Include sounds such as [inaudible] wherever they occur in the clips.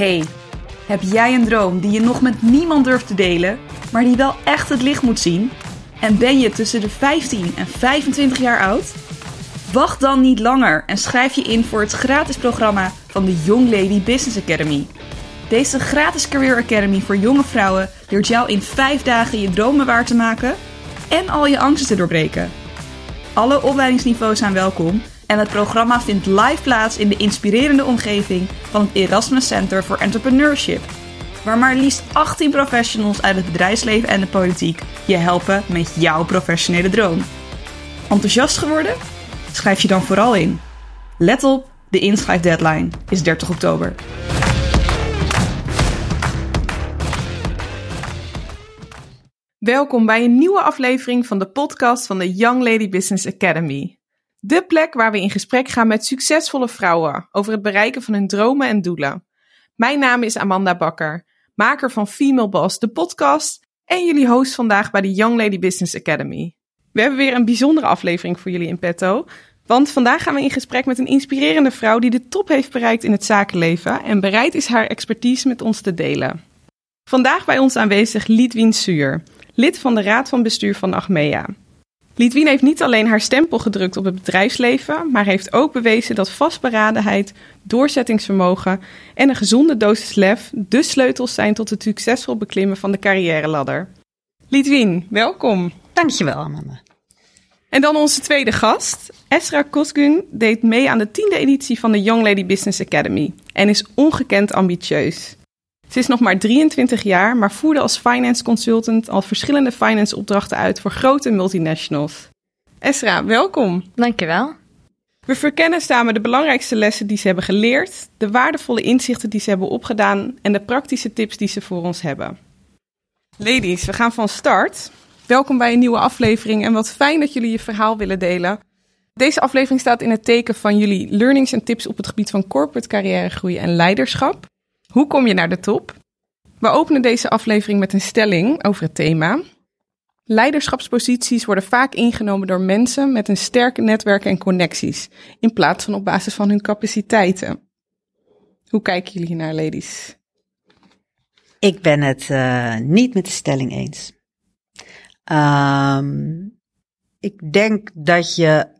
Hey, heb jij een droom die je nog met niemand durft te delen, maar die wel echt het licht moet zien? En ben je tussen de 15 en 25 jaar oud? Wacht dan niet langer en schrijf je in voor het gratis programma van de Young Lady Business Academy. Deze gratis Career Academy voor jonge vrouwen leert jou in 5 dagen je dromen waar te maken en al je angsten te doorbreken. Alle opleidingsniveaus zijn welkom en het programma vindt live plaats in de inspirerende omgeving van het Erasmus Center for Entrepreneurship, waar maar liefst 18 professionals uit het bedrijfsleven en de politiek je helpen met jouw professionele droom. Enthousiast geworden? Schrijf je dan vooral in. Let op, de inschrijfdeadline is 30 oktober. Welkom bij een nieuwe aflevering van de podcast van de Young Lady Business Academy. De plek waar we in gesprek gaan met succesvolle vrouwen over het bereiken van hun dromen en doelen. Mijn naam is Amanda Bakker, maker van Female Boss, de podcast, en jullie host vandaag bij de Young Lady Business Academy. We hebben weer een bijzondere aflevering voor jullie in petto, want vandaag gaan we in gesprek met een inspirerende vrouw die de top heeft bereikt in het zakenleven en bereid is haar expertise met ons te delen. Vandaag bij ons aanwezig Lidwien Suur, lid van de Raad van Bestuur van Achmea. Lidwien heeft niet alleen haar stempel gedrukt op het bedrijfsleven, maar heeft ook bewezen dat vastberadenheid, doorzettingsvermogen en een gezonde dosis lef de sleutels zijn tot het succesvol beklimmen van de carrière-ladder. Lidwien, welkom. Dankjewel, Amanda. En dan onze tweede gast. Esra Kosgun deed mee aan de tiende editie van de Young Lady Business Academy en is ongekend ambitieus. Ze is nog maar 23 jaar, maar voerde als finance consultant al verschillende finance opdrachten uit voor grote multinationals. Esra, welkom. Dankjewel. We verkennen samen de belangrijkste lessen die ze hebben geleerd, de waardevolle inzichten die ze hebben opgedaan en de praktische tips die ze voor ons hebben. Ladies, we gaan van start. Welkom bij een nieuwe aflevering en wat fijn dat jullie je verhaal willen delen. Deze aflevering staat in het teken van jullie learnings en tips op het gebied van corporate carrièregroei en leiderschap. Hoe kom je naar de top? We openen deze aflevering met een stelling over het thema. Leiderschapsposities worden vaak ingenomen door mensen met een sterk netwerk en connecties, in plaats van op basis van hun capaciteiten. Hoe kijken jullie naar, ladies? Ik ben het uh, niet met de stelling eens. Um, ik denk dat je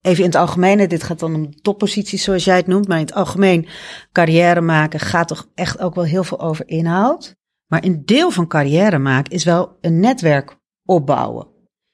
even in het algemeen, dit gaat dan om topposities zoals jij het noemt, maar in het algemeen carrière maken gaat toch echt ook wel heel veel over inhoud. Maar een deel van carrière maken is wel een netwerk opbouwen.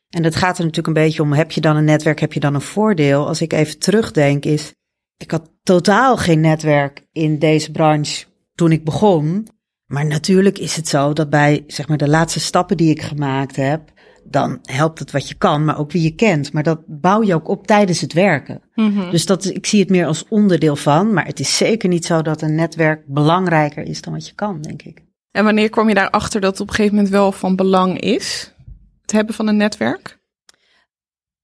En dat gaat er natuurlijk een beetje om, heb je dan een netwerk, heb je dan een voordeel? Als ik even terugdenk is, ik had totaal geen netwerk in deze branche toen ik begon. Maar natuurlijk is het zo dat bij zeg maar, de laatste stappen die ik gemaakt heb, dan helpt het wat je kan, maar ook wie je kent. Maar dat bouw je ook op tijdens het werken. Mm-hmm. Dus dat, ik zie het meer als onderdeel van. Maar het is zeker niet zo dat een netwerk belangrijker is dan wat je kan, denk ik. En wanneer kwam je daarachter dat het op een gegeven moment wel van belang is? Het hebben van een netwerk?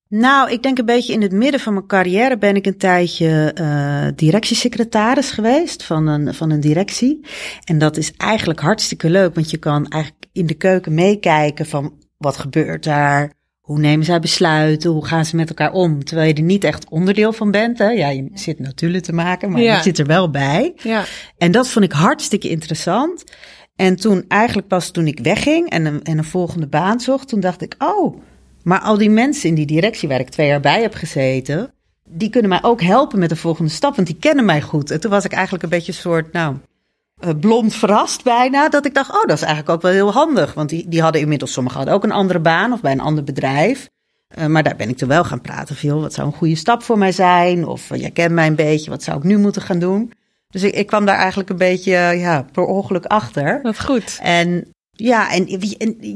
Nou, ik denk een beetje in het midden van mijn carrière ben ik een tijdje uh, directiesecretaris geweest van een, van een directie. En dat is eigenlijk hartstikke leuk, want je kan eigenlijk in de keuken meekijken van wat gebeurt daar? Hoe nemen zij besluiten? Hoe gaan ze met elkaar om? Terwijl je er niet echt onderdeel van bent. Hè? Ja, je zit natuurlijk te maken, maar je zit er wel bij. Ja. En dat vond ik hartstikke interessant. En toen eigenlijk pas toen ik wegging en een, en een volgende baan zocht, toen dacht ik, oh, maar al die mensen in die directie waar ik twee jaar bij heb gezeten, die kunnen mij ook helpen met de volgende stap, want die kennen mij goed. En toen was ik eigenlijk een beetje een soort, nou, blond verrast bijna. Dat ik dacht, oh, dat is eigenlijk ook wel heel handig. Want die, die hadden inmiddels, sommigen hadden ook een andere baan of bij een ander bedrijf. Uh, maar daar ben ik toen wel gaan praten. Veel, wat zou een goede stap voor mij zijn? Of uh, jij kent mij een beetje, wat zou ik nu moeten gaan doen? Dus ik, ik kwam daar eigenlijk een beetje ja, per ongeluk achter. Dat goed. En ja, en,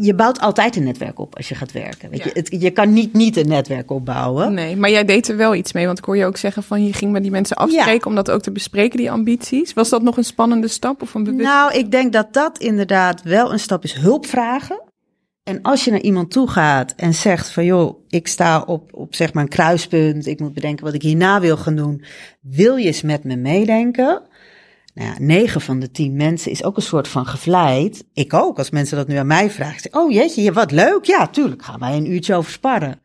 je bouwt altijd een netwerk op als je gaat werken. Weet je? Het, je kan niet niet een netwerk opbouwen. Nee, maar jij deed er wel iets mee. Want ik hoor je ook zeggen van je ging met die mensen afspreken om dat ook te bespreken, die ambities. Was dat nog een spannende stap of een bewust? Nou, ik denk dat dat inderdaad wel een stap is. Hulp vragen. En als je naar iemand toe gaat en zegt van joh, ik sta op, op zeg maar een kruispunt. Ik moet bedenken wat ik hierna wil gaan doen. Wil je eens met me meedenken? Nou ja, negen van de tien mensen is ook een soort van gevleid. Ik ook, als mensen dat nu aan mij vragen. Zeg, oh jeetje, wat leuk. Ja, tuurlijk, gaan wij een uurtje over sparren.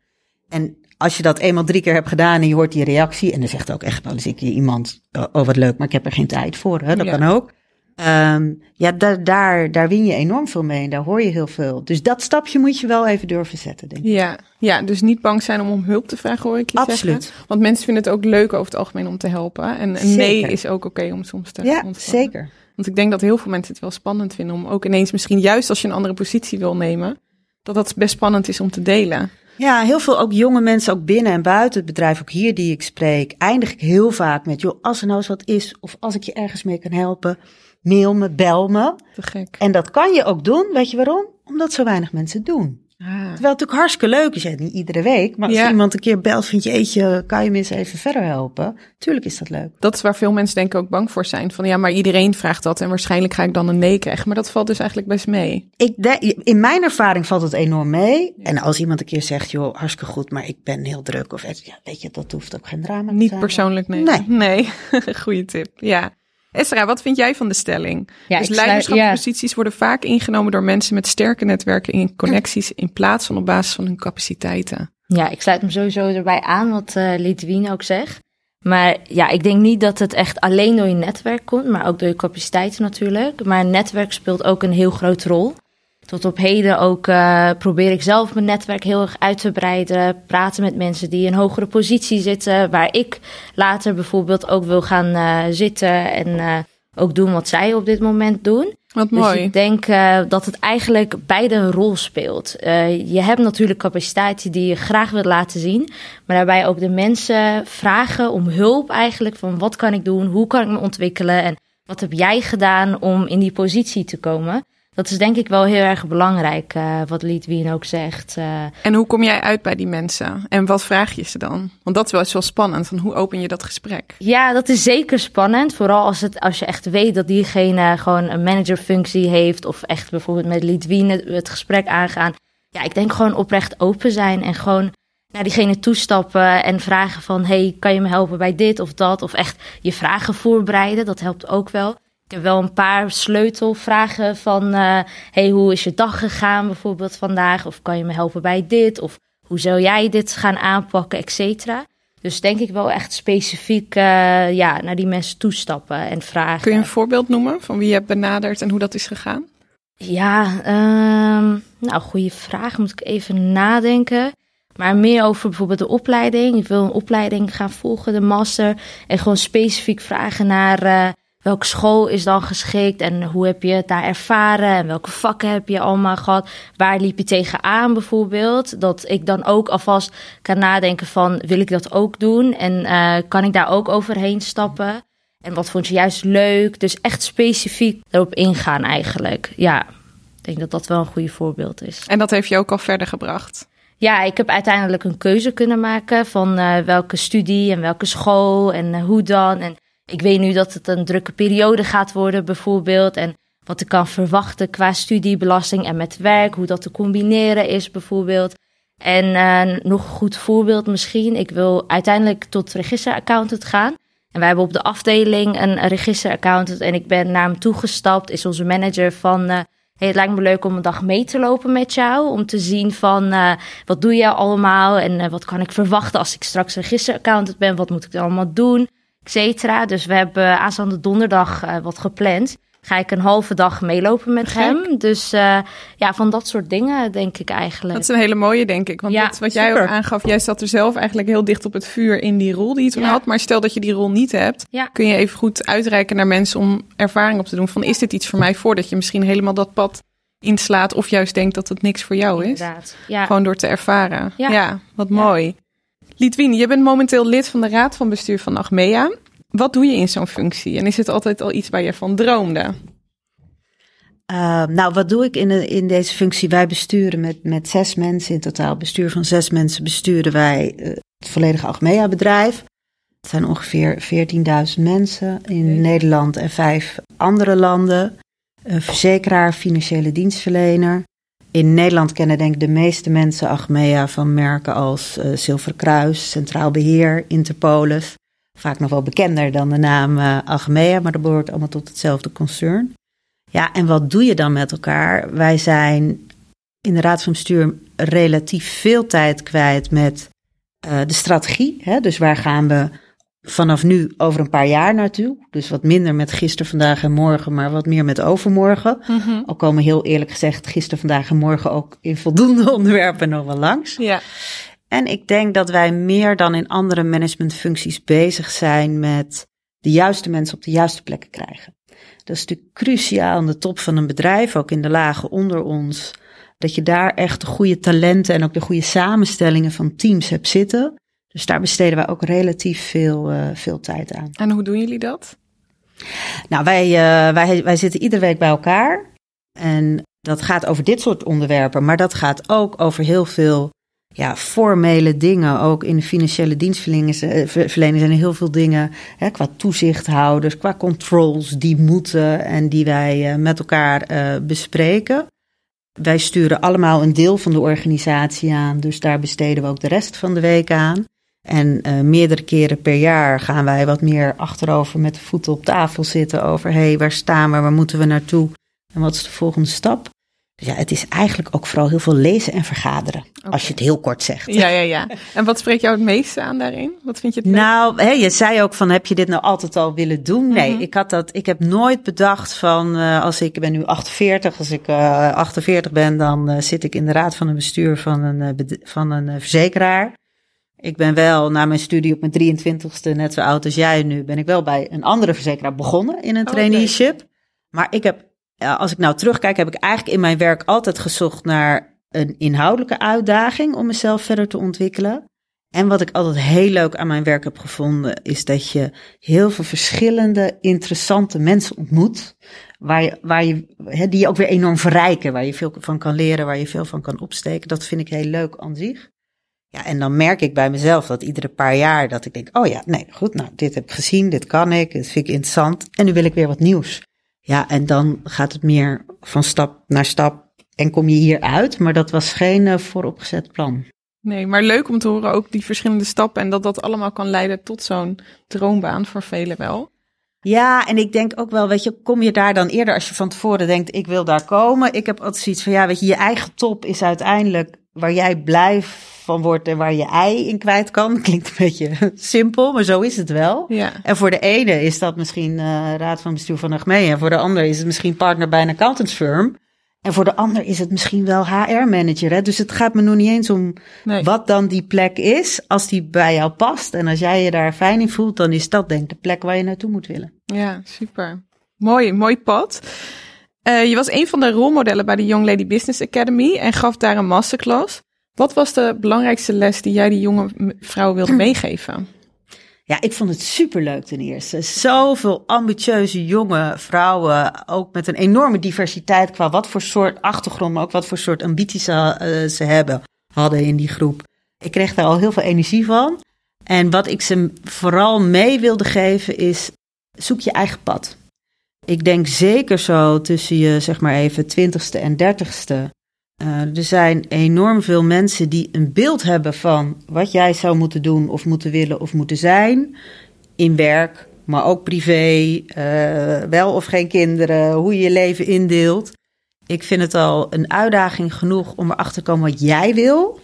En als je dat eenmaal drie keer hebt gedaan en je hoort die reactie. En dan zegt ook echt wel eens ik iemand, oh wat leuk, maar ik heb er geen tijd voor. Hè? Dat kan ook. Ehm, ja, daar, daar, daar win je enorm veel mee en daar hoor je heel veel. Dus dat stapje moet je wel even durven zetten, denk ik. Ja, ja dus niet bang zijn om om hulp te vragen, hoor ik je Absoluut. zeggen. Want mensen vinden het ook leuk over het algemeen om te helpen. En nee is ook oké om soms te Ja, ontvangen. zeker. Want ik denk dat heel veel mensen het wel spannend vinden om ook ineens misschien juist als je een andere positie wil nemen, dat dat best spannend is om te delen. Ja, heel veel ook jonge mensen, ook binnen en buiten het bedrijf, ook hier die ik spreek, eindig ik heel vaak met, joh, als er nou eens wat is of als ik je ergens mee kan helpen, mail me, bel me. Te gek. En dat kan je ook doen, weet je waarom? Omdat zo weinig mensen het doen. Ah. Terwijl het natuurlijk hartstikke leuk is, ja, niet iedere week, maar als Ja. iemand een keer belt, vind je, eetje, kan je me eens even verder helpen? Tuurlijk is dat leuk. Dat is waar veel mensen denk ik ook bang voor zijn. Van ja, maar iedereen vraagt dat en waarschijnlijk ga ik dan een nee krijgen. Maar dat valt dus eigenlijk best mee. Ik in mijn ervaring valt het enorm mee. En als iemand een keer zegt, joh, hartstikke goed, maar ik ben heel druk. Of ja, weet je, dat hoeft ook geen drama te Niet zijn. persoonlijk nemen. Nee. Nee, [laughs] goede tip. Ja. Esra, wat vind jij van de stelling? Ja, dus leiderschapsposities worden vaak ingenomen door mensen met sterke netwerken en connecties in plaats van op basis van hun capaciteiten. Ja, ik sluit me sowieso erbij aan wat eh Litwin ook zegt. Maar ja, ik denk niet dat het echt alleen door je netwerk komt, maar ook door je capaciteiten natuurlijk. Maar netwerk speelt ook een heel grote rol. Tot op heden ook eh, probeer ik zelf mijn netwerk heel erg uit te breiden. Praten met mensen die in een hogere positie zitten. Waar ik later bijvoorbeeld ook wil gaan eh, zitten. En eh, ook doen wat zij op dit moment doen. Wat Dus mooi. ik denk dat het eigenlijk beide een rol speelt. Je hebt natuurlijk capaciteiten die je graag wilt laten zien. Maar daarbij ook de mensen vragen om hulp eigenlijk. Van wat kan ik doen? Hoe kan ik me ontwikkelen? En wat heb jij gedaan om in die positie te komen? Dat is denk ik wel heel erg belangrijk, eh, wat Lidwien ook zegt. Eh, En hoe kom jij uit bij die mensen? En wat vraag je ze dan? Want dat is wel eens wel spannend. Van hoe open je dat gesprek? Ja, dat is zeker spannend. Vooral als, het, als je echt weet dat diegene gewoon een managerfunctie heeft. Of echt bijvoorbeeld met Lidwien het, het gesprek aangaan. Ja, ik denk gewoon oprecht open zijn. En gewoon naar diegene toestappen en vragen van... hey, kan je me helpen bij dit of dat? Of echt je vragen voorbereiden, dat helpt ook wel. Ik heb wel een paar sleutelvragen van... eh, hey, hoe is je dag gegaan bijvoorbeeld vandaag? Of kan je me helpen bij dit? Of hoe zou jij dit gaan aanpakken, et cetera? Dus denk ik wel echt specifiek eh, ja, naar die mensen toestappen en vragen. Kun je een voorbeeld noemen van wie je hebt benaderd en hoe dat is gegaan? Ja, ehm, nou, goede vraag. Moet ik even nadenken. Maar meer over bijvoorbeeld de opleiding. Ik wil een opleiding gaan volgen, de master. En gewoon specifiek vragen naar eh, welke school is dan geschikt. En hoe heb je het daar ervaren. En welke vakken heb je allemaal gehad. Waar liep je tegenaan bijvoorbeeld. Dat ik dan ook alvast kan nadenken van wil ik dat ook doen. En eh, kan ik daar ook overheen stappen. En wat vond je juist leuk? Dus echt specifiek erop ingaan eigenlijk. Ja, ik denk dat dat wel een goede voorbeeld is. En dat heeft je ook al verder gebracht. Ja, ik heb uiteindelijk een keuze kunnen maken van eh, welke studie en welke school en eh, hoe dan. En ik weet nu dat het een drukke periode gaat worden bijvoorbeeld. En wat ik kan verwachten qua studiebelasting en met werk, hoe dat te combineren is bijvoorbeeld. En eh, nog een goed voorbeeld misschien. Ik wil uiteindelijk tot registeraccountant gaan. En wij hebben op de afdeling een registeraccountant. En ik ben naar hem toegestapt. Is onze manager van... eh, hey, het lijkt me leuk om een dag mee te lopen met jou. Om te zien van eh, wat doe je allemaal. En wat kan ik verwachten als ik straks registeraccountant ben. Wat moet ik allemaal doen. Et cetera. Dus we hebben aanstaande donderdag eh, wat gepland. Ga ik een halve dag meelopen met Gek. hem. Dus eh, ja, van dat soort dingen denk ik eigenlijk. Dat is een hele mooie, denk ik. Want Ja, dat, wat jij ook aangaf, jij zat er zelf eigenlijk heel dicht op het vuur in die rol die je toen Ja. had. Maar stel dat je die rol niet hebt, Ja. kun je even goed uitreiken naar mensen om ervaring op te doen. Van is dit iets voor mij voordat je misschien helemaal dat pad inslaat of juist denkt dat het niks voor jou is. Inderdaad. Ja. Gewoon door te ervaren. Ja, Ja. wat Ja. mooi. Litwin, je bent momenteel lid van de raad van bestuur van Achmea. Wat doe je in zo'n functie? En is het altijd al iets waar je van droomde? Uh, nou, wat doe ik in, de, in deze functie? Wij besturen met, met zes mensen in totaal. Bestuur van zes mensen besturen wij uh, het volledige Achmea-bedrijf. Het zijn ongeveer 14.000 mensen in Nederland en vijf andere landen. Uh, verzekeraar, financiële dienstverlener. In Nederland kennen denk ik de meeste mensen Achmea van merken als uh, Zilveren Kruis, Centraal Beheer, Interpolis. Vaak nog wel bekender dan de naam uh, Achmea, maar dat behoort allemaal tot hetzelfde concern. Ja, en wat doe je dan met elkaar? Wij zijn in de Raad van Bestuur relatief veel tijd kwijt met uh, de strategie. Hè? Dus waar gaan we vanaf nu over een paar jaar naartoe. Dus wat minder met gisteren, vandaag en morgen, maar wat meer met overmorgen. Mhm. Al komen heel eerlijk gezegd gisteren, vandaag en morgen ook in voldoende [laughs] onderwerpen nog wel langs. Ja. En ik denk dat wij meer dan in andere managementfuncties bezig zijn met de juiste mensen op de juiste plekken krijgen. Dat is natuurlijk cruciaal aan de top van een bedrijf, ook in de lagen onder ons. Dat je daar echt de goede talenten en ook de goede samenstellingen van teams hebt zitten. Dus daar besteden wij ook relatief veel, uh, veel tijd aan. En hoe doen jullie dat? Nou, wij, uh, wij, wij zitten iedere week bij elkaar. En dat gaat over dit soort onderwerpen, maar dat gaat ook over heel veel ja, formele dingen. Ook in de financiële dienstverlening zijn er heel veel dingen hè, qua toezichthouders, qua controls die moeten en die wij uh, met elkaar bespreken. Wij sturen allemaal een deel van de organisatie aan, dus daar besteden we ook de rest van de week aan. En uh, meerdere keren per jaar gaan wij wat meer achterover met de voeten op tafel zitten over hé, hey, waar staan we, waar moeten we naartoe en wat is de volgende stap. Dus ja, het is eigenlijk ook vooral heel veel lezen en vergaderen, okay. als je het heel kort zegt. Ja, ja, ja. En wat spreekt jou het meeste aan daarin? Wat vind je het? Nou, je zei ook van, heb je dit nou altijd al willen doen? Nee, mm -hmm. ik had dat, ik heb nooit bedacht van, uh, als ik, ik ben nu 48, als ik uh, 48 ben, dan zit ik in de raad van een bestuur van een, van een verzekeraar. Ik ben wel na mijn studie op mijn 23ste, net zo oud als jij nu, ben ik wel bij een andere verzekeraar begonnen in een Oh, traineeship. Okay. Maar ik heb, als ik nou terugkijk, heb ik eigenlijk in mijn werk altijd gezocht naar een inhoudelijke uitdaging om mezelf verder te ontwikkelen. En wat ik altijd heel leuk aan mijn werk heb gevonden, is dat je heel veel verschillende interessante mensen ontmoet. Waar je, waar je, die je ook weer enorm verrijken, waar je veel van kan leren, waar je veel van kan opsteken. Dat vind ik heel leuk aan zich. Ja, en dan merk ik bij mezelf dat iedere paar jaar dat ik denk, oh ja, nee, goed, nou, dit heb ik gezien, dit kan ik, dit vind ik interessant. En nu wil ik weer wat nieuws. Ja, en dan gaat het meer van stap naar stap en kom je hier uit. Maar dat was geen uh, vooropgezet plan. Nee, maar leuk om te horen ook die verschillende stappen en dat dat allemaal kan leiden tot zo'n droombaan voor velen wel. Ja, en ik denk ook wel, weet je, kom je daar dan eerder als je van tevoren denkt, ik wil daar komen. Ik heb altijd zoiets van, ja, weet je, je eigen top is uiteindelijk waar jij blij van wordt en waar je ei in kwijt kan. [laughs] Klinkt een beetje simpel, maar zo is het wel. Ja. En voor de ene is dat misschien uh, raad van bestuur van Achmea. En voor de ander is het misschien partner bij een accountantsfirm. En voor de ander is het misschien wel HR-manager. Dus het gaat me nog niet eens om Nee. wat dan die plek is. Als die bij jou past en als jij je daar fijn in voelt, dan is dat denk ik de plek waar je naartoe moet willen. Ja, super. Mooi, mooi pad. Uh, je was een van de rolmodellen bij de Young Lady Business Academy en gaf daar een masterclass. Wat was de belangrijkste les die jij die jonge vrouw wilde [clears throat] meegeven? Ja, ik vond het superleuk ten eerste. Zoveel ambitieuze jonge vrouwen, ook met een enorme diversiteit qua wat voor soort achtergrond, maar ook wat voor soort ambities ze, uh, ze hebben, hadden in die groep. Ik kreeg daar al heel veel energie van. En wat ik ze vooral mee wilde geven is, zoek je eigen pad. Ik denk zeker zo tussen je, zeg maar even, twintigste en dertigste. Uh, er zijn enorm veel mensen die een beeld hebben van wat jij zou moeten doen of moeten willen of moeten zijn. In werk, maar ook privé, uh, wel of geen kinderen, hoe je je leven indeelt. Ik vind het al een uitdaging genoeg om erachter te komen wat jij wil.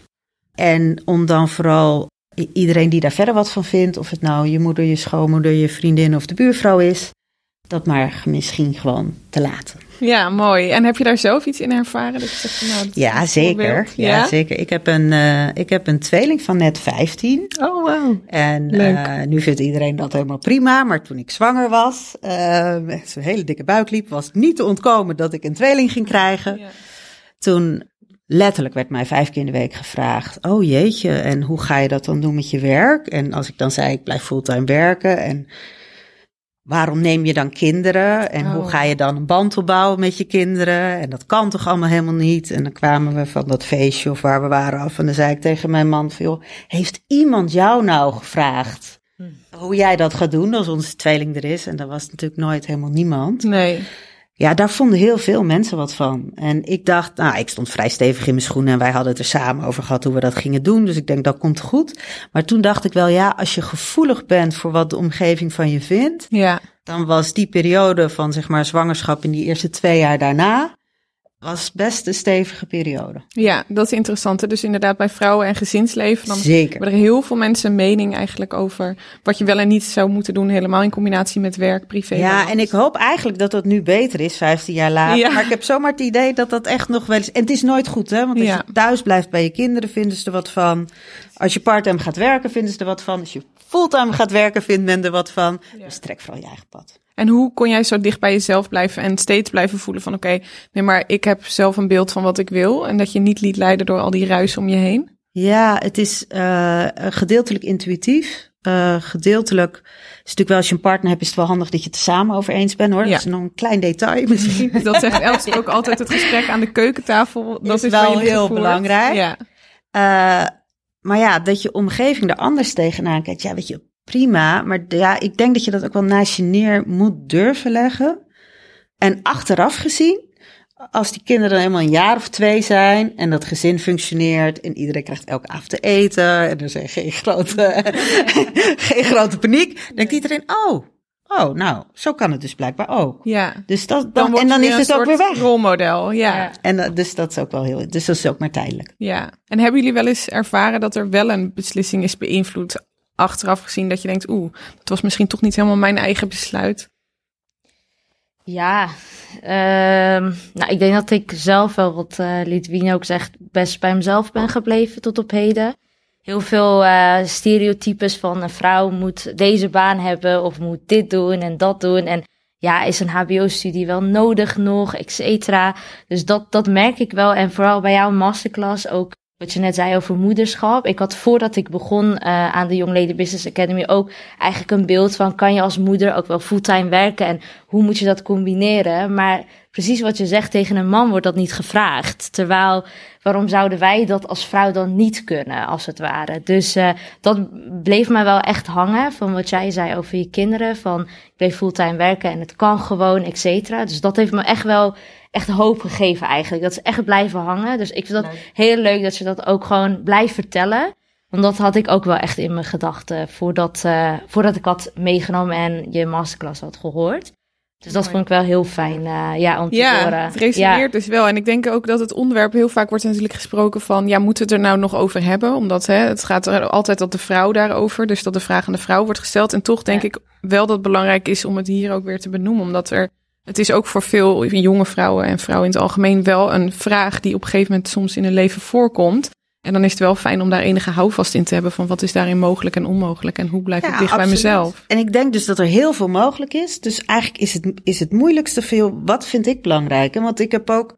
En om dan vooral iedereen die daar verder wat van vindt, of het nou je moeder, je schoonmoeder, je vriendin of de buurvrouw is, dat maar misschien gewoon te laten. Ja, mooi. En heb je daar zelf iets in ervaren? Dat je zegt, nou, ja, zeker. Ja? ja? zeker. Ik heb, een, uh, ik heb een tweeling van net 15. Oh, wow. En uh, nu vindt iedereen dat helemaal prima. Maar toen ik zwanger was, uh, met zo'n hele dikke buik liep, was het niet te ontkomen dat ik een tweeling ging krijgen. Ja. Toen letterlijk werd mij vijf keer in de week gevraagd: Oh jeetje, en hoe ga je dat dan doen met je werk? En als ik dan zei: Ik blijf fulltime werken. En waarom neem je dan kinderen? En oh. hoe ga je dan een band opbouwen met je kinderen? En dat kan toch allemaal helemaal niet? En dan kwamen we van dat feestje of waar we waren af. En dan zei ik tegen mijn man: joh, Heeft iemand jou nou gevraagd? Hmm. Hoe jij dat gaat doen als onze tweeling er is. En dat was natuurlijk nooit helemaal niemand. Nee. Ja, daar vonden heel veel mensen wat van. En ik dacht, nou, ik stond vrij stevig in mijn schoenen en wij hadden het er samen over gehad hoe we dat gingen doen. Dus ik denk, dat komt goed. Maar toen dacht ik wel, ja, als je gevoelig bent voor wat de omgeving van je vindt, ja. dan was die periode van, zeg maar, zwangerschap in die eerste twee jaar daarna, was best een stevige periode. Ja, dat is interessant. hè. Dus inderdaad bij vrouwen en gezinsleven, dan Zeker. hebben er heel veel mensen een mening eigenlijk over wat je wel en niet zou moeten doen, helemaal in combinatie met werk, privé. Ja, en ik hoop eigenlijk dat dat nu beter is, 15 jaar later. Ja. Maar ik heb zomaar het idee dat dat echt nog wel eens... En het is nooit goed, hè? Want als Ja. je thuis blijft bij je kinderen, vinden ze er wat van. Als je parttime gaat werken, vinden ze er wat van. Als je fulltime gaat werken, vindt men er wat van. Dus trek vooral je eigen pad. En hoe kon jij zo dicht bij jezelf blijven en steeds blijven voelen van oké, nee, maar ik heb zelf een beeld van wat ik wil en dat je niet liet leiden door al die ruis om je heen? Ja, het is eh, gedeeltelijk intuïtief. Eh, gedeeltelijk is natuurlijk wel als je een partner hebt, is het wel handig dat je het er samen over eens bent hoor. Ja. Dat is nog een klein detail misschien. [laughs] Dat zegt Els ook [laughs] altijd het gesprek aan de keukentafel. Dat Is is, wel heel gevoerd. belangrijk. Ja. Eh, maar ja, dat je omgeving er anders tegenaan kijkt. Ja, weet je, prima. Maar ja, ik denk dat je dat ook wel naast je neer moet durven leggen. En achteraf gezien, als die kinderen dan helemaal een jaar of twee zijn en dat gezin functioneert en iedereen krijgt elke avond te eten en er zijn geen grote, [laughs] geen grote paniek, denkt iedereen, oh, oh, nou, zo kan het dus blijkbaar ook. ja. Dus dat, dan, Dan, wordt en dan is het een ook weer soort weg. rolmodel. Ja. Ja. ja. En eh, dus dat is ook wel heel, dus dat is ook maar tijdelijk. En hebben jullie wel eens ervaren dat er wel een beslissing is beïnvloed achteraf gezien dat je denkt, oeh, dat was misschien toch niet helemaal mijn eigen besluit? Ja, ehm, nou, ik denk dat ik zelf wel, wat Lidwien ook zegt, best bij mezelf ben gebleven tot op heden. Heel veel eh, stereotypes van een vrouw moet deze baan hebben of moet dit doen en dat doen. En ja, is een hbo-studie wel nodig nog, et cetera. Dus dat, dat merk ik wel. En vooral bij jouw masterclass ook wat je net zei over moederschap. Ik had voordat ik begon eh, aan de Young Lady Business Academy ook eigenlijk een beeld van kan je als moeder ook wel fulltime werken en hoe moet je dat combineren? Maar precies wat je zegt tegen een man wordt dat niet gevraagd. Terwijl waarom zouden wij dat als vrouw dan niet kunnen als het ware? Dus eh, dat bleef mij wel echt hangen van wat jij zei over je kinderen van ik bleef fulltime werken en het kan gewoon, et cetera. Dus dat heeft me echt wel echt hoop gegeven eigenlijk. Dat is echt blijven hangen. Dus ik vind dat heel leuk dat je dat ook gewoon blijft vertellen. Want dat had ik ook wel echt in mijn gedachten voordat, eh, voordat ik had meegenomen en je masterclass had gehoord. Dus dat vond ik wel heel fijn eh, ja, om te Ja, horen. het resoneert dus wel. En ik denk ook dat het onderwerp heel vaak wordt natuurlijk gesproken van... ja, moeten we het er nou nog over hebben? Omdat hè, het gaat er altijd dat de vrouw daarover... dus dat de vraag aan de vrouw wordt gesteld. En toch denk Ja. ik wel dat het belangrijk is om het hier ook weer te benoemen. Omdat er... Het is ook voor veel jonge vrouwen en vrouwen in het algemeen wel een vraag... die op een gegeven moment soms in hun leven voorkomt. En dan is het wel fijn om daar enige houvast in te hebben... van wat is daarin mogelijk en onmogelijk... en hoe blijf ik dicht bij absoluut. mezelf. En ik denk dus dat er heel veel mogelijk is. Dus eigenlijk is het, is het moeilijkste veel, wat vind ik belangrijk? En Want ik heb ook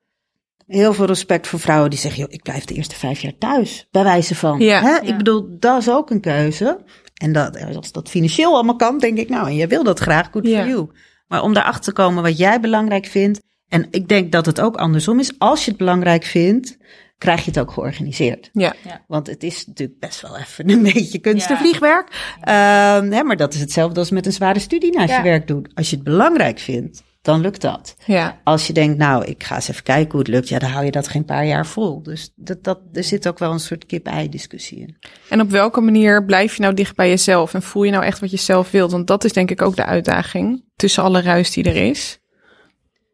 heel veel respect voor vrouwen die zeggen, joh, ik blijf de eerste vijf jaar thuis. Bij wijze van. Ja. Hè? Ja. Ik bedoel, dat is ook een keuze. En dat, als dat financieel allemaal kan, denk ik, nou, en jij wil dat graag, good Ja. for you. Maar om daarachter te komen wat jij belangrijk vindt. En ik denk dat het ook andersom is. Als je het belangrijk vindt, krijg je het ook georganiseerd. Ja. Want het is natuurlijk best wel even een [laughs] beetje kunst en Ja. vliegwerk. Ehm, hè, maar dat is hetzelfde als met een zware studie naast je werk doen. Als je het belangrijk vindt, dan lukt dat. ja. Als je denkt, nou, ik ga eens even kijken hoe het lukt, ja, dan hou je dat geen paar jaar vol. Dus dat, dat, er zit ook wel een soort kip-ei-discussie in. En op welke manier blijf je nou dicht bij jezelf en voel je nou echt wat je zelf wilt? Want dat is denk ik ook de uitdaging tussen alle ruis die er is.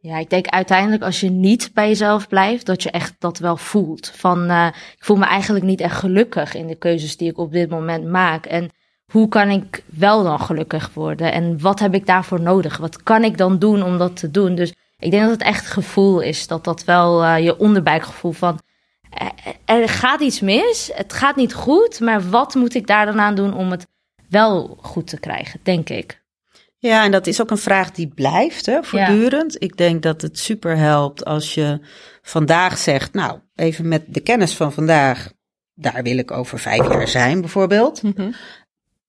Ja, ik denk uiteindelijk als je niet bij jezelf blijft, dat je echt dat wel voelt. Van, eh, ik voel me eigenlijk niet echt gelukkig in de keuzes die ik op dit moment maak. En hoe kan ik wel dan gelukkig worden? En wat heb ik daarvoor nodig? Wat kan ik dan doen om dat te doen? Dus ik denk dat het echt gevoel is, dat dat wel eh, je onderbuikgevoel van, eh, er gaat iets mis, het gaat niet goed, maar wat moet ik daar dan aan doen om het wel goed te krijgen, denk ik. Ja, en dat is ook een vraag die blijft, hè, voortdurend. Ik denk dat het super helpt als je vandaag zegt, nou, even met de kennis van vandaag, daar wil ik over vijf jaar zijn, bijvoorbeeld.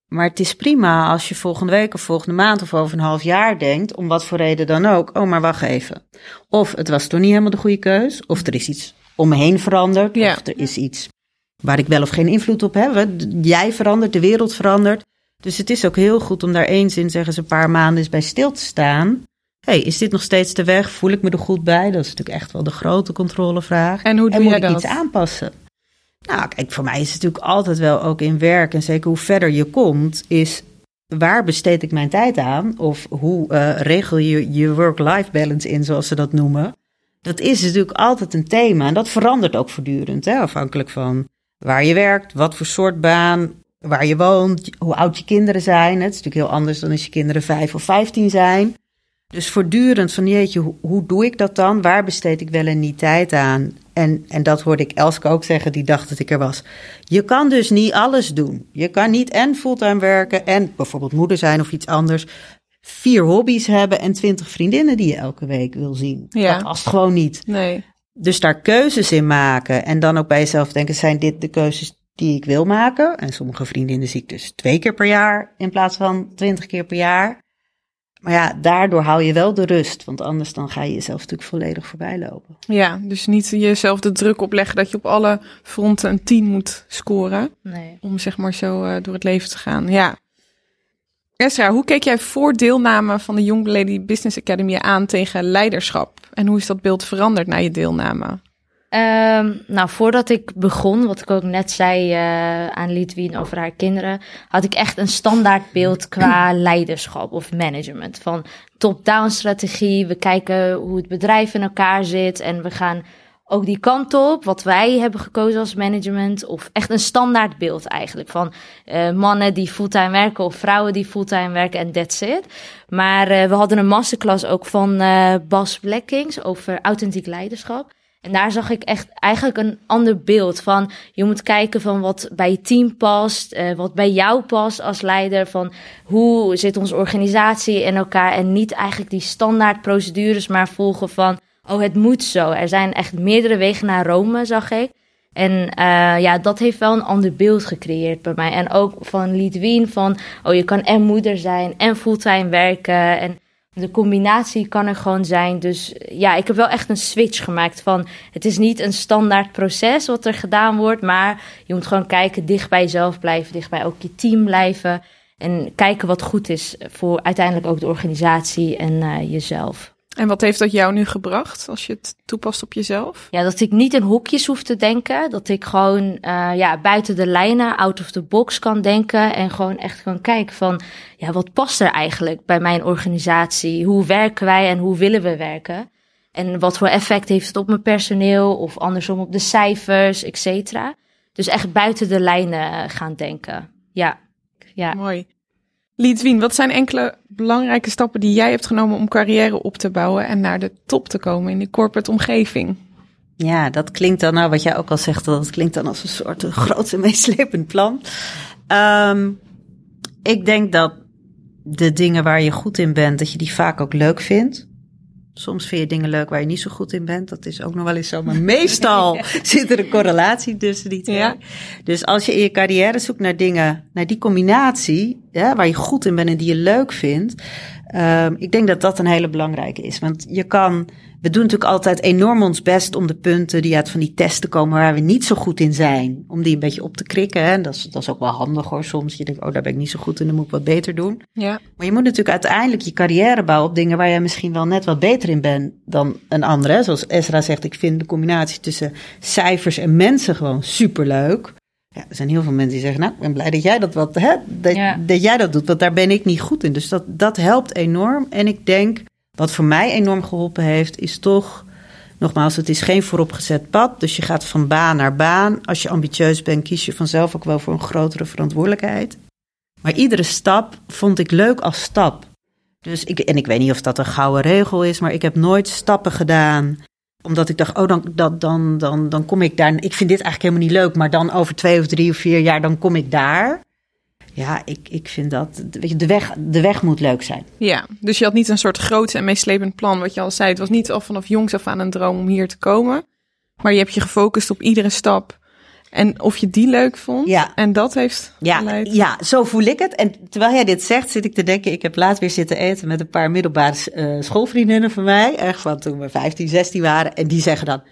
Maar het is prima als je volgende week of volgende maand of over een half jaar denkt, om wat voor reden dan ook, oh, maar wacht even. Of het was toch niet helemaal de goede keus, of er is iets om me heen veranderd, Ja. of er is iets waar ik wel of geen invloed op heb. Jij verandert, de wereld verandert. Dus het is ook heel goed om daar eens in, zeggen ze, een paar maanden eens bij stil te staan. hey, is dit nog steeds de weg? Voel ik me er goed bij? Dat is natuurlijk echt wel de grote controlevraag. En hoe doe en moet jij ik dat? iets aanpassen? Nou, kijk, voor mij is het natuurlijk altijd wel ook in werk, en zeker hoe verder je komt, is waar besteed ik mijn tijd aan? Of hoe eh, regel je je work-life balance in, zoals ze dat noemen? Dat is natuurlijk altijd een thema en dat verandert ook voortdurend, hè, afhankelijk van waar je werkt, wat voor soort baan, waar je woont, hoe oud je kinderen zijn. Het is natuurlijk heel anders dan als je kinderen vijf of vijftien zijn. Dus voortdurend van jeetje, hoe, hoe doe ik dat dan? Waar besteed ik wel en niet tijd aan? En, en dat hoorde ik Elske ook zeggen, die dacht dat ik er was. Je kan dus niet alles doen. Je kan niet en fulltime werken en bijvoorbeeld moeder zijn of iets anders. Vier hobby's hebben en twintig vriendinnen die je elke week wil zien. Ja. Dat past gewoon niet. Nee. Dus daar keuzes in maken. En dan ook bij jezelf denken, zijn dit de keuzes die ik wil maken? En sommige vriendinnen zie ik dus twee keer per jaar in plaats van twintig keer per jaar. Maar ja, daardoor hou je wel de rust. Want anders dan ga je jezelf natuurlijk volledig voorbij lopen. Ja, dus niet jezelf de druk opleggen dat je op alle fronten een 10 moet scoren. Nee. Om zeg maar zo eh, door het leven te gaan. Ja. Esra, hoe keek jij voor deelname van de Young Lady Business Academy aan tegen leiderschap? En hoe is dat beeld veranderd na je deelname? Ehm, nou, voordat ik begon, wat ik ook net zei eh, aan Lidwien over haar kinderen, had ik echt een standaard beeld qua [clears throat] leiderschap of management. Van top-down strategie, we kijken hoe het bedrijf in elkaar zit en we gaan ook die kant op, wat wij hebben gekozen als management, of echt een standaard beeld eigenlijk van eh, mannen die fulltime werken of vrouwen die fulltime werken en that's it. Maar eh, we hadden een masterclass ook van Bas Blekkings over authentiek leiderschap. En daar zag ik echt eigenlijk een ander beeld van. Je moet kijken van wat bij je team past, eh, wat bij jou past als leider. Van hoe zit onze organisatie in elkaar. En niet eigenlijk die standaard procedures, maar volgen van. Oh, het moet zo. Er zijn echt meerdere wegen naar Rome, zag ik. En eh, ja, dat heeft wel een ander beeld gecreëerd bij mij. En ook van Lidwien van, oh, je kan en moeder zijn en fulltime werken. En de combinatie kan er gewoon zijn. Dus ja, ik heb wel echt een switch gemaakt van... het is niet een standaard proces wat er gedaan wordt... maar je moet gewoon kijken, dicht bij jezelf blijven... dicht bij ook je team blijven... en kijken wat goed is voor uiteindelijk ook de organisatie en uh, jezelf. En wat heeft dat jou nu gebracht als je het toepast op jezelf? Ja, dat ik niet in hokjes hoef te denken. Dat ik gewoon uh, ja, buiten de lijnen, out of the box kan denken. En gewoon echt kan kijken van, ja, wat past er eigenlijk bij mijn organisatie? Hoe werken wij en hoe willen we werken? En wat voor effect heeft het op mijn personeel of andersom op de cijfers, et cetera. Dus echt buiten de lijnen gaan denken. Ja, ja. Mooi. Liedwien, wat zijn enkele belangrijke stappen die jij hebt genomen om carrière op te bouwen en naar de top te komen in de corporate omgeving? Ja, dat klinkt dan, nou wat jij ook al zegt, dat klinkt dan als een soort groot en [laughs] meeslepend plan. Um, ik denk dat de dingen waar je goed in bent, dat je die vaak ook leuk vindt. Soms vind je dingen leuk waar je niet zo goed in bent. Dat is ook nog wel eens zo. Maar meestal [laughs] ja. zit er een correlatie tussen die twee. Ja. Dus als je in je carrière zoekt naar dingen, naar die combinatie, ja, waar je goed in bent en die je leuk vindt. Um, ik denk dat dat een hele belangrijke is. Want je kan, we doen natuurlijk altijd enorm ons best om de punten die uit van die testen komen waar we niet zo goed in zijn, om die een beetje op te krikken. Hè? Dat, is, dat is ook wel handig hoor. Soms je denkt, oh daar ben ik niet zo goed in, dan moet ik wat beter doen. Ja. Maar je moet natuurlijk uiteindelijk je carrière bouwen op dingen waar je misschien wel net wat beter in bent dan een andere. Zoals Ezra zegt, ik vind de combinatie tussen cijfers en mensen gewoon superleuk. Ja, er zijn heel veel mensen die zeggen, nou, ik ben blij dat jij dat, wat, hè, dat, ja. dat jij dat doet, want daar ben ik niet goed in. Dus dat, dat helpt enorm. En ik denk, wat voor mij enorm geholpen heeft, is toch, nogmaals, het is geen vooropgezet pad. Dus je gaat van baan naar baan. Als je ambitieus bent, kies je vanzelf ook wel voor een grotere verantwoordelijkheid. Maar iedere stap vond ik leuk als stap. Dus ik, en ik weet niet of dat een gouden regel is, maar ik heb nooit stappen gedaan omdat ik dacht, oh, dan, dan, dan, dan, dan kom ik daar. Ik vind dit eigenlijk helemaal niet leuk, maar dan over twee of drie of vier jaar, dan kom ik daar. Ja, ik, ik vind dat. Weet je, de, weg, de weg moet leuk zijn. Ja, dus je had niet een soort groot en meeslepend plan, wat je al zei. Het was niet al vanaf jongs af aan een droom om hier te komen. Maar je hebt je gefocust op iedere stap. En of je die leuk vond. Ja. En dat heeft ja, geleid. Ja, zo voel ik het. En terwijl jij dit zegt, zit ik te denken... ik heb laatst weer zitten eten met een paar middelbare uh, schoolvriendinnen van mij. Echt van toen we 15, 16 waren. En die zeggen dan...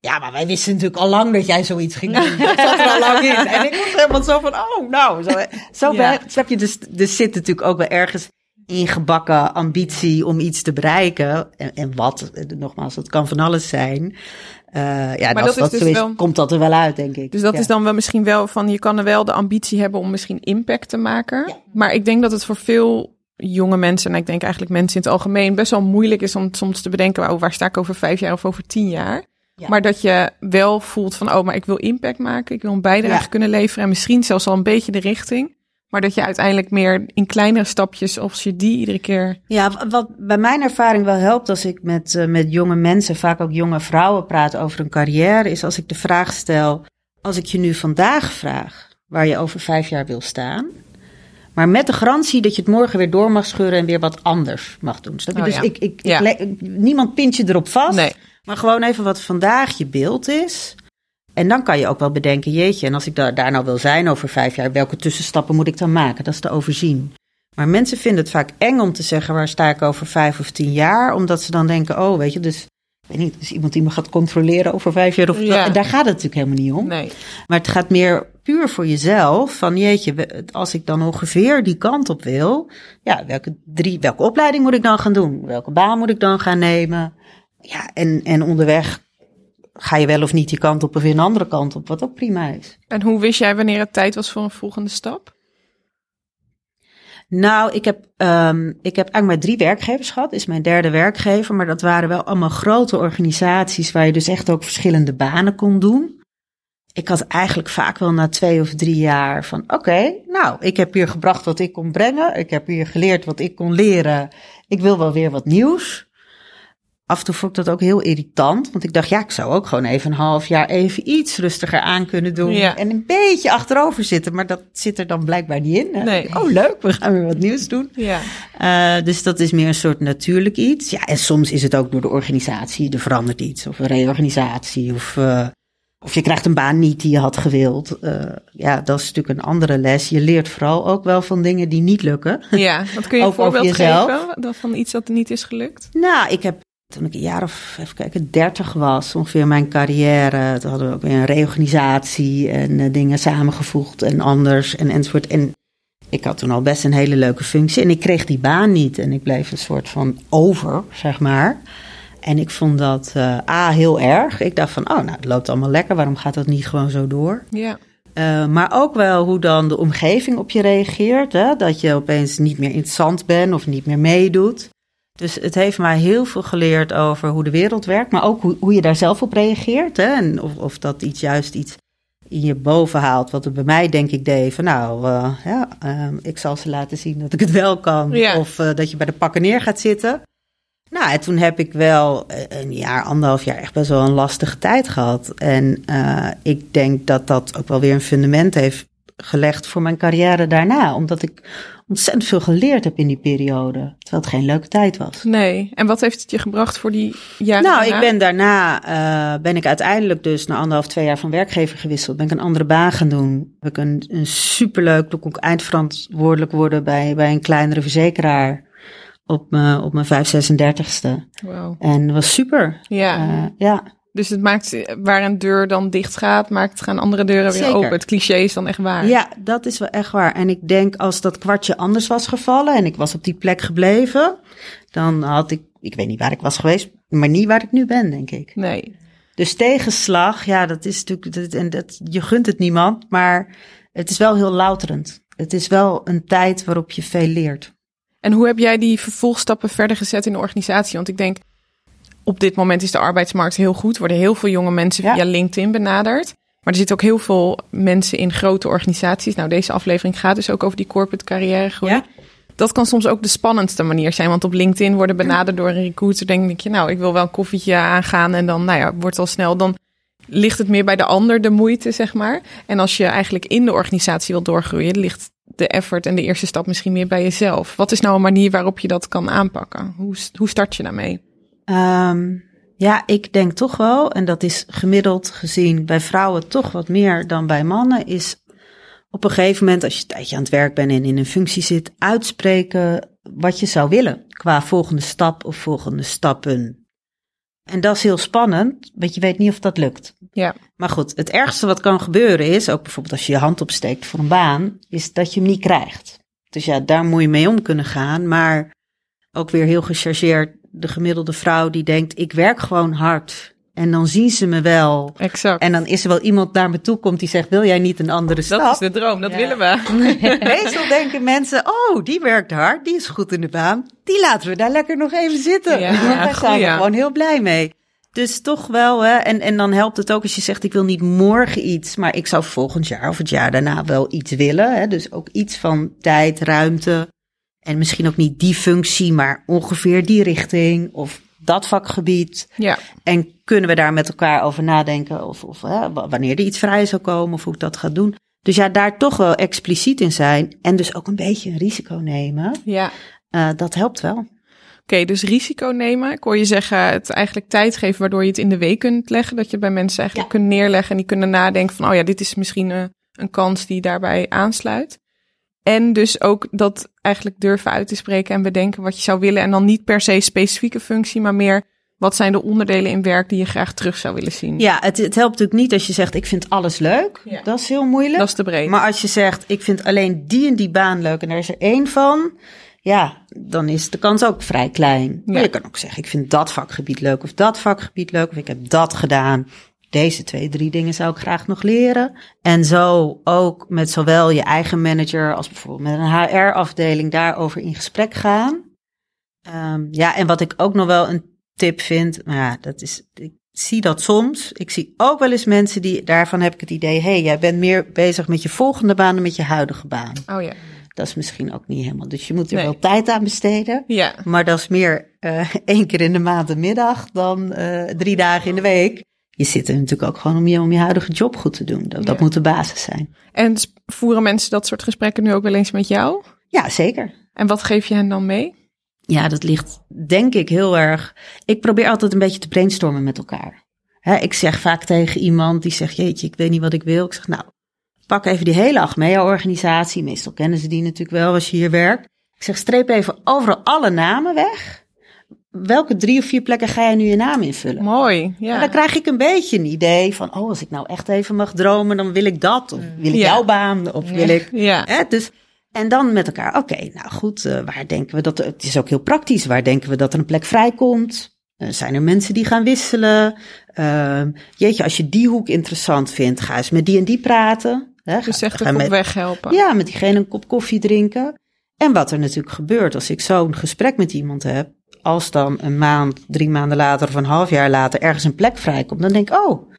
Ja, maar wij wisten natuurlijk al lang dat jij zoiets ging doen. Dat zat er al lang in. [laughs] En ik was helemaal zo van, oh, nou. Zo, zo ja. snap je, dus, dus zit natuurlijk ook wel ergens ingebakken ambitie om iets te bereiken. En, en wat, nogmaals, dat kan van alles zijn. Uh, ja, maar als dat, dat is zo dus is, wel... komt dat er wel uit, denk ik. Dus dat ja. is dan wel misschien wel van, je kan er wel de ambitie hebben om misschien impact te maken. Ja. Maar ik denk dat het voor veel jonge mensen, en ik denk eigenlijk mensen in het algemeen, best wel moeilijk is om soms te bedenken, oh, waar sta ik over vijf jaar of over tien jaar? Ja. Maar dat je wel voelt van, oh, maar ik wil impact maken, ik wil een bijdrage kunnen leveren en misschien zelfs al een beetje de richting. Maar dat je uiteindelijk meer in kleinere stapjes, als je die iedere keer. Ja, wat bij mijn ervaring wel helpt als ik met, eh, met jonge mensen, vaak ook jonge vrouwen praat over een carrière, is als ik de vraag stel, als ik je nu vandaag vraag waar je over vijf jaar wil staan, maar met de garantie dat je het morgen weer door mag scheuren en weer wat anders mag doen. Snap je? Oh, dus ja. ik, ik, Ja. niemand pint je erop vast, Nee. maar gewoon even wat vandaag je beeld is. En dan kan je ook wel bedenken, jeetje, en als ik da- daar nou wil zijn over vijf jaar, welke tussenstappen moet ik dan maken? Dat is te overzien. Maar mensen vinden het vaak eng om te zeggen waar sta ik over vijf of tien jaar, omdat ze dan denken, oh weet je, dus ik weet niet, dus iemand die me gaat controleren over vijf jaar of Ja. daar gaat het natuurlijk helemaal niet om. Nee. Maar het gaat meer puur voor jezelf. Van jeetje, als ik dan ongeveer die kant op wil. Ja, welke, drie, welke opleiding moet ik dan gaan doen? Welke baan moet ik dan gaan nemen? Ja, en, en onderweg ga je wel of niet die kant op of weer een andere kant op. Wat ook prima is. En hoe wist jij wanneer het tijd was voor een volgende stap? Nou, ik heb, ehm, ik heb eigenlijk maar drie werkgevers gehad. Is mijn derde werkgever. Maar dat waren wel allemaal grote organisaties waar je dus echt ook verschillende banen kon doen. Ik had eigenlijk vaak wel na twee of drie jaar van oké, nou, ik heb hier gebracht wat ik kon brengen. Ik heb hier geleerd wat ik kon leren. Ik wil wel weer wat nieuws. Af en toe vond ik dat ook heel irritant. Want ik dacht, ja, ik zou ook gewoon even een half jaar even iets rustiger aan kunnen doen. Ja. En een beetje achterover zitten. Maar dat zit er dan blijkbaar niet in. Nee. Oh, leuk, we gaan weer wat nieuws doen. Ja. Eh, dus dat is meer een soort natuurlijk iets. Ja, en soms is het ook door de organisatie, er verandert iets. Of een reorganisatie. Of, eh, of je krijgt een baan niet die je had gewild. Eh, ja, dat is natuurlijk een andere les. Je leert vooral ook wel van dingen die niet lukken. Ja, wat kun je een [laughs] voorbeeld geven van iets dat niet is gelukt? Nou, ik heb toen ik een jaar of, even kijken, 30 was, ongeveer mijn carrière. Toen hadden we ook weer een reorganisatie en eh, dingen samengevoegd en anders en enzovoort. En ik had toen al best een hele leuke functie en ik kreeg die baan niet. En ik bleef een soort van over, zeg maar. En ik vond dat eh, A, heel erg. Ik dacht van, oh, nou, het loopt allemaal lekker. Waarom gaat dat niet gewoon zo door? Ja. Uh, maar ook wel hoe dan de omgeving op je reageert. Hè? Dat je opeens niet meer interessant bent of niet meer meedoet. Dus het heeft mij heel veel geleerd over hoe de wereld werkt. Maar ook hoe, hoe je daar zelf op reageert. Hè? En of, of dat iets juist iets in je boven haalt. Wat het bij mij denk ik deed. Van nou, uh, ja, uh, ik zal ze laten zien dat ik het wel kan. Ja. Of uh, dat je bij de pakken neer gaat zitten. Nou, en toen heb ik wel eh, een jaar, anderhalf jaar echt best wel een lastige tijd gehad. En uh, ik denk dat dat ook wel weer een fundament heeft gelegd voor mijn carrière daarna. Omdat ik ontzettend veel geleerd heb in die periode. Terwijl het geen leuke tijd was. Nee. En wat heeft het je gebracht voor die jaren Nou, daarna? ik ben daarna, uh, ben ik uiteindelijk dus na anderhalf, twee jaar van werkgever gewisseld. Ben ik een andere baan gaan doen. Heb ik een, een superleuk, toen kon ik eindverantwoordelijk worden bij, bij een kleinere verzekeraar op mijn, op mijn 536ste. Wow. En dat was super. Ja. Uh, ja. Dus het maakt, waar een deur dan dicht gaat, maakt, gaan andere deuren weer Zeker. open. Het cliché is dan echt waar. Ja, dat is wel echt waar. En ik denk als dat kwartje anders was gevallen en ik was op die plek gebleven, dan had ik, ik weet niet waar ik was geweest, maar niet waar ik nu ben, denk ik. Nee. Dus tegenslag, ja, dat is natuurlijk, dat, en dat, je gunt het niemand, maar het is wel heel louterend. Het is wel een tijd waarop je veel leert. En hoe heb jij die vervolgstappen verder gezet in de organisatie? Want ik denk, op dit moment is de arbeidsmarkt heel goed. Er worden heel veel jonge mensen Ja. via LinkedIn benaderd. Maar er zitten ook heel veel mensen in grote organisaties. Nou, deze aflevering gaat dus ook over die corporate carrière groei. Ja. Dat kan soms ook de spannendste manier zijn. Want op LinkedIn worden benaderd door een recruiter. Dan denk je, nou, ik wil wel een koffietje aangaan. En dan, nou ja, wordt al snel. Dan ligt het meer bij de ander, de moeite, zeg maar. En als je eigenlijk in de organisatie wil doorgroeien, ligt de effort en de eerste stap misschien meer bij jezelf. Wat is nou een manier waarop je dat kan aanpakken? Hoe, hoe start je daarmee? Um, ja, ik denk toch wel, en dat is gemiddeld gezien bij vrouwen toch wat meer dan bij mannen, is op een gegeven moment, als je een tijdje aan het werk bent en in een functie zit, uitspreken wat je zou willen qua volgende stap of volgende stappen. En dat is heel spannend, want je weet niet of dat lukt. Ja. Maar goed, het ergste wat kan gebeuren is, ook bijvoorbeeld als je je hand opsteekt voor een baan, is dat je hem niet krijgt. Dus ja, daar moet je mee om kunnen gaan, maar ook weer heel gechargeerd de gemiddelde vrouw die denkt, ik werk gewoon hard En dan zien ze me wel. Exact. En dan is er wel iemand naar me toe komt die zegt, wil jij niet een andere stap? dat is de droom, dat Ja. willen we. [laughs] Meestal denken mensen, oh, die werkt hard, die is goed in de baan. Die laten we daar lekker nog even zitten. Ja, Want daar zijn we goeie. gewoon heel blij mee. Dus toch wel, hè. En, en dan helpt het ook als je zegt, ik wil niet morgen iets, maar ik zou volgend jaar of het jaar daarna wel iets willen. Hè. Dus ook iets van tijd, ruimte. En misschien ook niet die functie, maar ongeveer die richting of dat vakgebied. Ja, En kunnen we daar met elkaar over nadenken of, of hè, wa- wanneer er iets vrij zou komen of hoe ik dat ga doen. Dus ja, daar toch wel expliciet in zijn en dus ook een beetje een risico nemen. ja. eh, dat helpt wel. Oké, dus risico nemen. Ik hoor je zeggen, het eigenlijk tijd geven waardoor je het in de week kunt leggen. Dat je bij mensen eigenlijk kunt neerleggen en die kunnen nadenken van, oh ja, dit is misschien een, een kans die daarbij aansluit. En dus ook dat eigenlijk durven uit te spreken en bedenken wat je zou willen. En dan niet per se specifieke functie, maar meer wat zijn de onderdelen in werk die je graag terug zou willen zien. Ja, het, het helpt natuurlijk niet als je zegt ik vind alles leuk. Ja. Dat is heel moeilijk. Dat is te breed. Maar als je zegt ik vind alleen die en die baan leuk en daar is er één van. Ja, dan is de kans ook vrij klein. Maar je kan ook zeggen ik vind dat vakgebied leuk of dat vakgebied leuk of ik heb dat gedaan. Deze twee, drie dingen zou ik graag nog leren. En zo ook met zowel je eigen manager als bijvoorbeeld met een HR-afdeling daarover in gesprek gaan. Ehm, ja, en wat ik ook nog wel een tip vind, maar ja, dat is, ik zie dat soms. Ik zie ook wel eens mensen die, daarvan heb ik het idee, hé, hey, jij bent meer bezig met je volgende baan dan met je huidige baan. Oh ja. Dat is misschien ook niet helemaal. Dus je moet er Nee. wel tijd aan besteden. Ja, Maar dat is meer eh [laughs] één keer in de maand een middag dan eh, drie dagen in de week. Je zit er natuurlijk ook gewoon om je, om je huidige job goed te doen. Dat, dat moet de basis zijn. en voeren mensen dat soort gesprekken nu ook wel eens met jou? Ja, zeker. En wat geef je hen dan mee? Ja, dat ligt denk ik heel erg. Ik probeer altijd een beetje te brainstormen met elkaar. Ik zeg vaak tegen iemand die zegt: Jeetje, ik weet niet wat ik wil. Ik zeg: Nou, pak even die hele Achmea-organisatie. Meestal kennen ze die natuurlijk wel als je hier werkt. Ik zeg: Streep even overal alle namen weg. Welke drie of vier plekken ga jij nu je naam invullen? Mooi, ja. En dan krijg ik een beetje een idee van: Oh, als ik nou echt even mag dromen, dan wil ik dat. Of wil ik Ja. jouw baan? Of wil ik [laughs] Ja, Hè, dus, en dan met elkaar, oké, nou goed, eh, waar denken we dat, het is ook heel praktisch, waar denken we dat er een plek vrijkomt? Eh, zijn er mensen die gaan wisselen? Ehm, jeetje, als je die hoek interessant vindt, ga eens met die en die praten. Hè, ga- dus echt ga ook op met, weg helpen. Ja, met diegene een kop koffie drinken. En wat er natuurlijk gebeurt als ik zo'n gesprek met iemand heb, als dan een maand, drie maanden later of een half jaar later ergens een plek vrijkomt, dan denk ik, oh,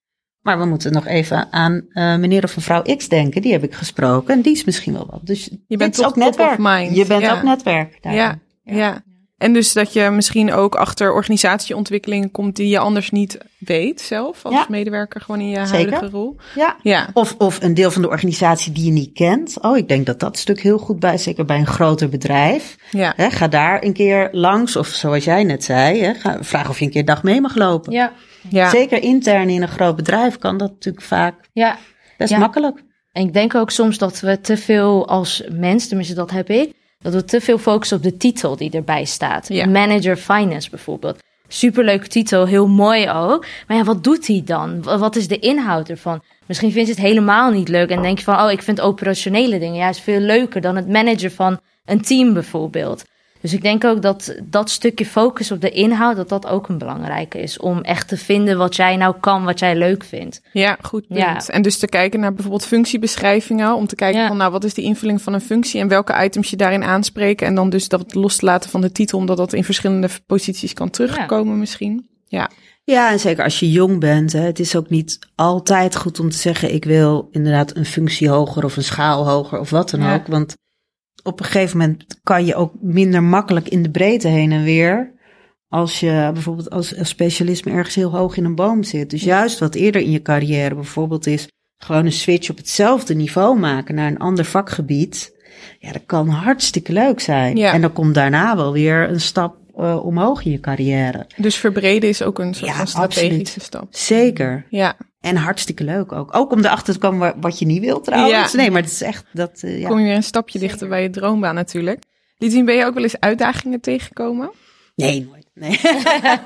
maar we moeten nog even aan eh, meneer of mevrouw X denken. Die heb ik gesproken en die is misschien wel wat. Dus je bent ook netwerk. Je bent Ja. ook netwerk. daarin. Ja, ja. En dus dat je misschien ook achter organisatieontwikkelingen komt die je anders niet weet zelf, als Ja. medewerker gewoon in je Zeker. huidige rol. ja. Ja, Of, of een deel van de organisatie die je niet kent. Oh, ik denk dat dat stuk heel goed bij is, zeker bij een groter bedrijf. ja. Hè, ga daar een keer langs. Of zoals jij net zei, hè, ga, vraag of je een keer een dag mee mag lopen. Ja, ja. Zeker intern in een groot bedrijf kan dat natuurlijk vaak ja. best Ja. makkelijk. En ik denk ook soms dat we te veel als mens, tenminste dat heb ik, dat we te veel focussen op de titel die erbij staat. Ja. Manager Finance bijvoorbeeld. Superleuke titel, heel mooi ook. Maar ja, wat doet hij dan? Wa- Wat is de inhoud ervan? Misschien vind je het helemaal niet leuk en denk je van, oh, ik vind operationele dingen juist veel leuker dan het manager van een team bijvoorbeeld. Dus ik denk ook dat dat stukje focus op de inhoud, dat dat ook een belangrijke is. Om echt te vinden wat jij nou kan, wat jij leuk vindt. Ja, goed punt. Ja. En dus te kijken naar bijvoorbeeld functiebeschrijvingen, om te kijken Ja. van nou, wat is de invulling van een functie en welke items je daarin aanspreken. En dan dus dat los te laten van de titel, omdat dat in verschillende posities kan terugkomen misschien. Ja, Ja, en zeker als je jong bent. Hè, het is ook niet altijd goed om te zeggen: ik wil inderdaad een functie hoger of een schaal hoger of wat dan Ja. ook. Want op een gegeven moment kan je ook minder makkelijk in de breedte heen en weer. Als je bijvoorbeeld als, als specialisme ergens heel hoog in een boom zit. Dus juist wat eerder in je carrière bijvoorbeeld is gewoon een switch op hetzelfde niveau maken naar een ander vakgebied. Ja, dat kan hartstikke leuk zijn. Ja. En dan komt daarna wel weer een stap eh, omhoog in je carrière. dus verbreden is ook een soort Ja, van strategische absoluut. stap. Zeker. Ja, En hartstikke leuk ook. Ook om erachter te komen wa- wat je niet wilt trouwens. Ja. Nee, maar het is echt dat... eh, ja. kom je weer een stapje dichter bij je droombaan natuurlijk. Lidien, ben je ook wel eens uitdagingen tegengekomen Nee, nooit. Nee.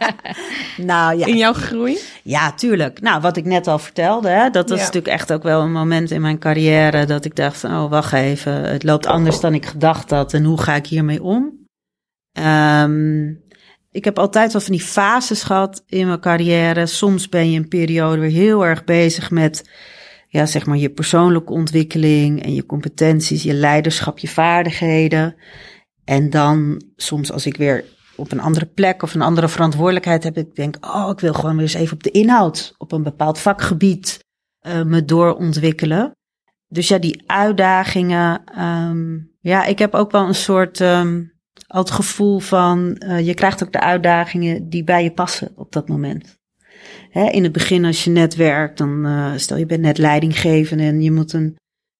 [laughs] nou ja. in jouw groei? ja, tuurlijk. Nou, wat ik net al vertelde, hè, dat was Ja. natuurlijk echt ook wel een moment in mijn carrière dat ik dacht, oh wacht even, het loopt anders dan ik gedacht had en hoe ga ik hiermee om? Ehm, ik heb altijd wel van die fases gehad in mijn carrière. Soms ben je een periode weer heel erg bezig met ja, zeg maar je persoonlijke ontwikkeling en je competenties, je leiderschap, je vaardigheden. En dan soms als ik weer op een andere plek of een andere verantwoordelijkheid heb, ik denk, oh, ik wil gewoon weer eens even op de inhoud, op een bepaald vakgebied uh, me doorontwikkelen. Dus ja, die uitdagingen. Um, ja, ik heb ook wel een soort um, al het gevoel van uh, je krijgt ook de uitdagingen die bij je passen op dat moment. Hè, in het begin als je net werkt, dan uh, stel je bent net leidinggevende en je moet een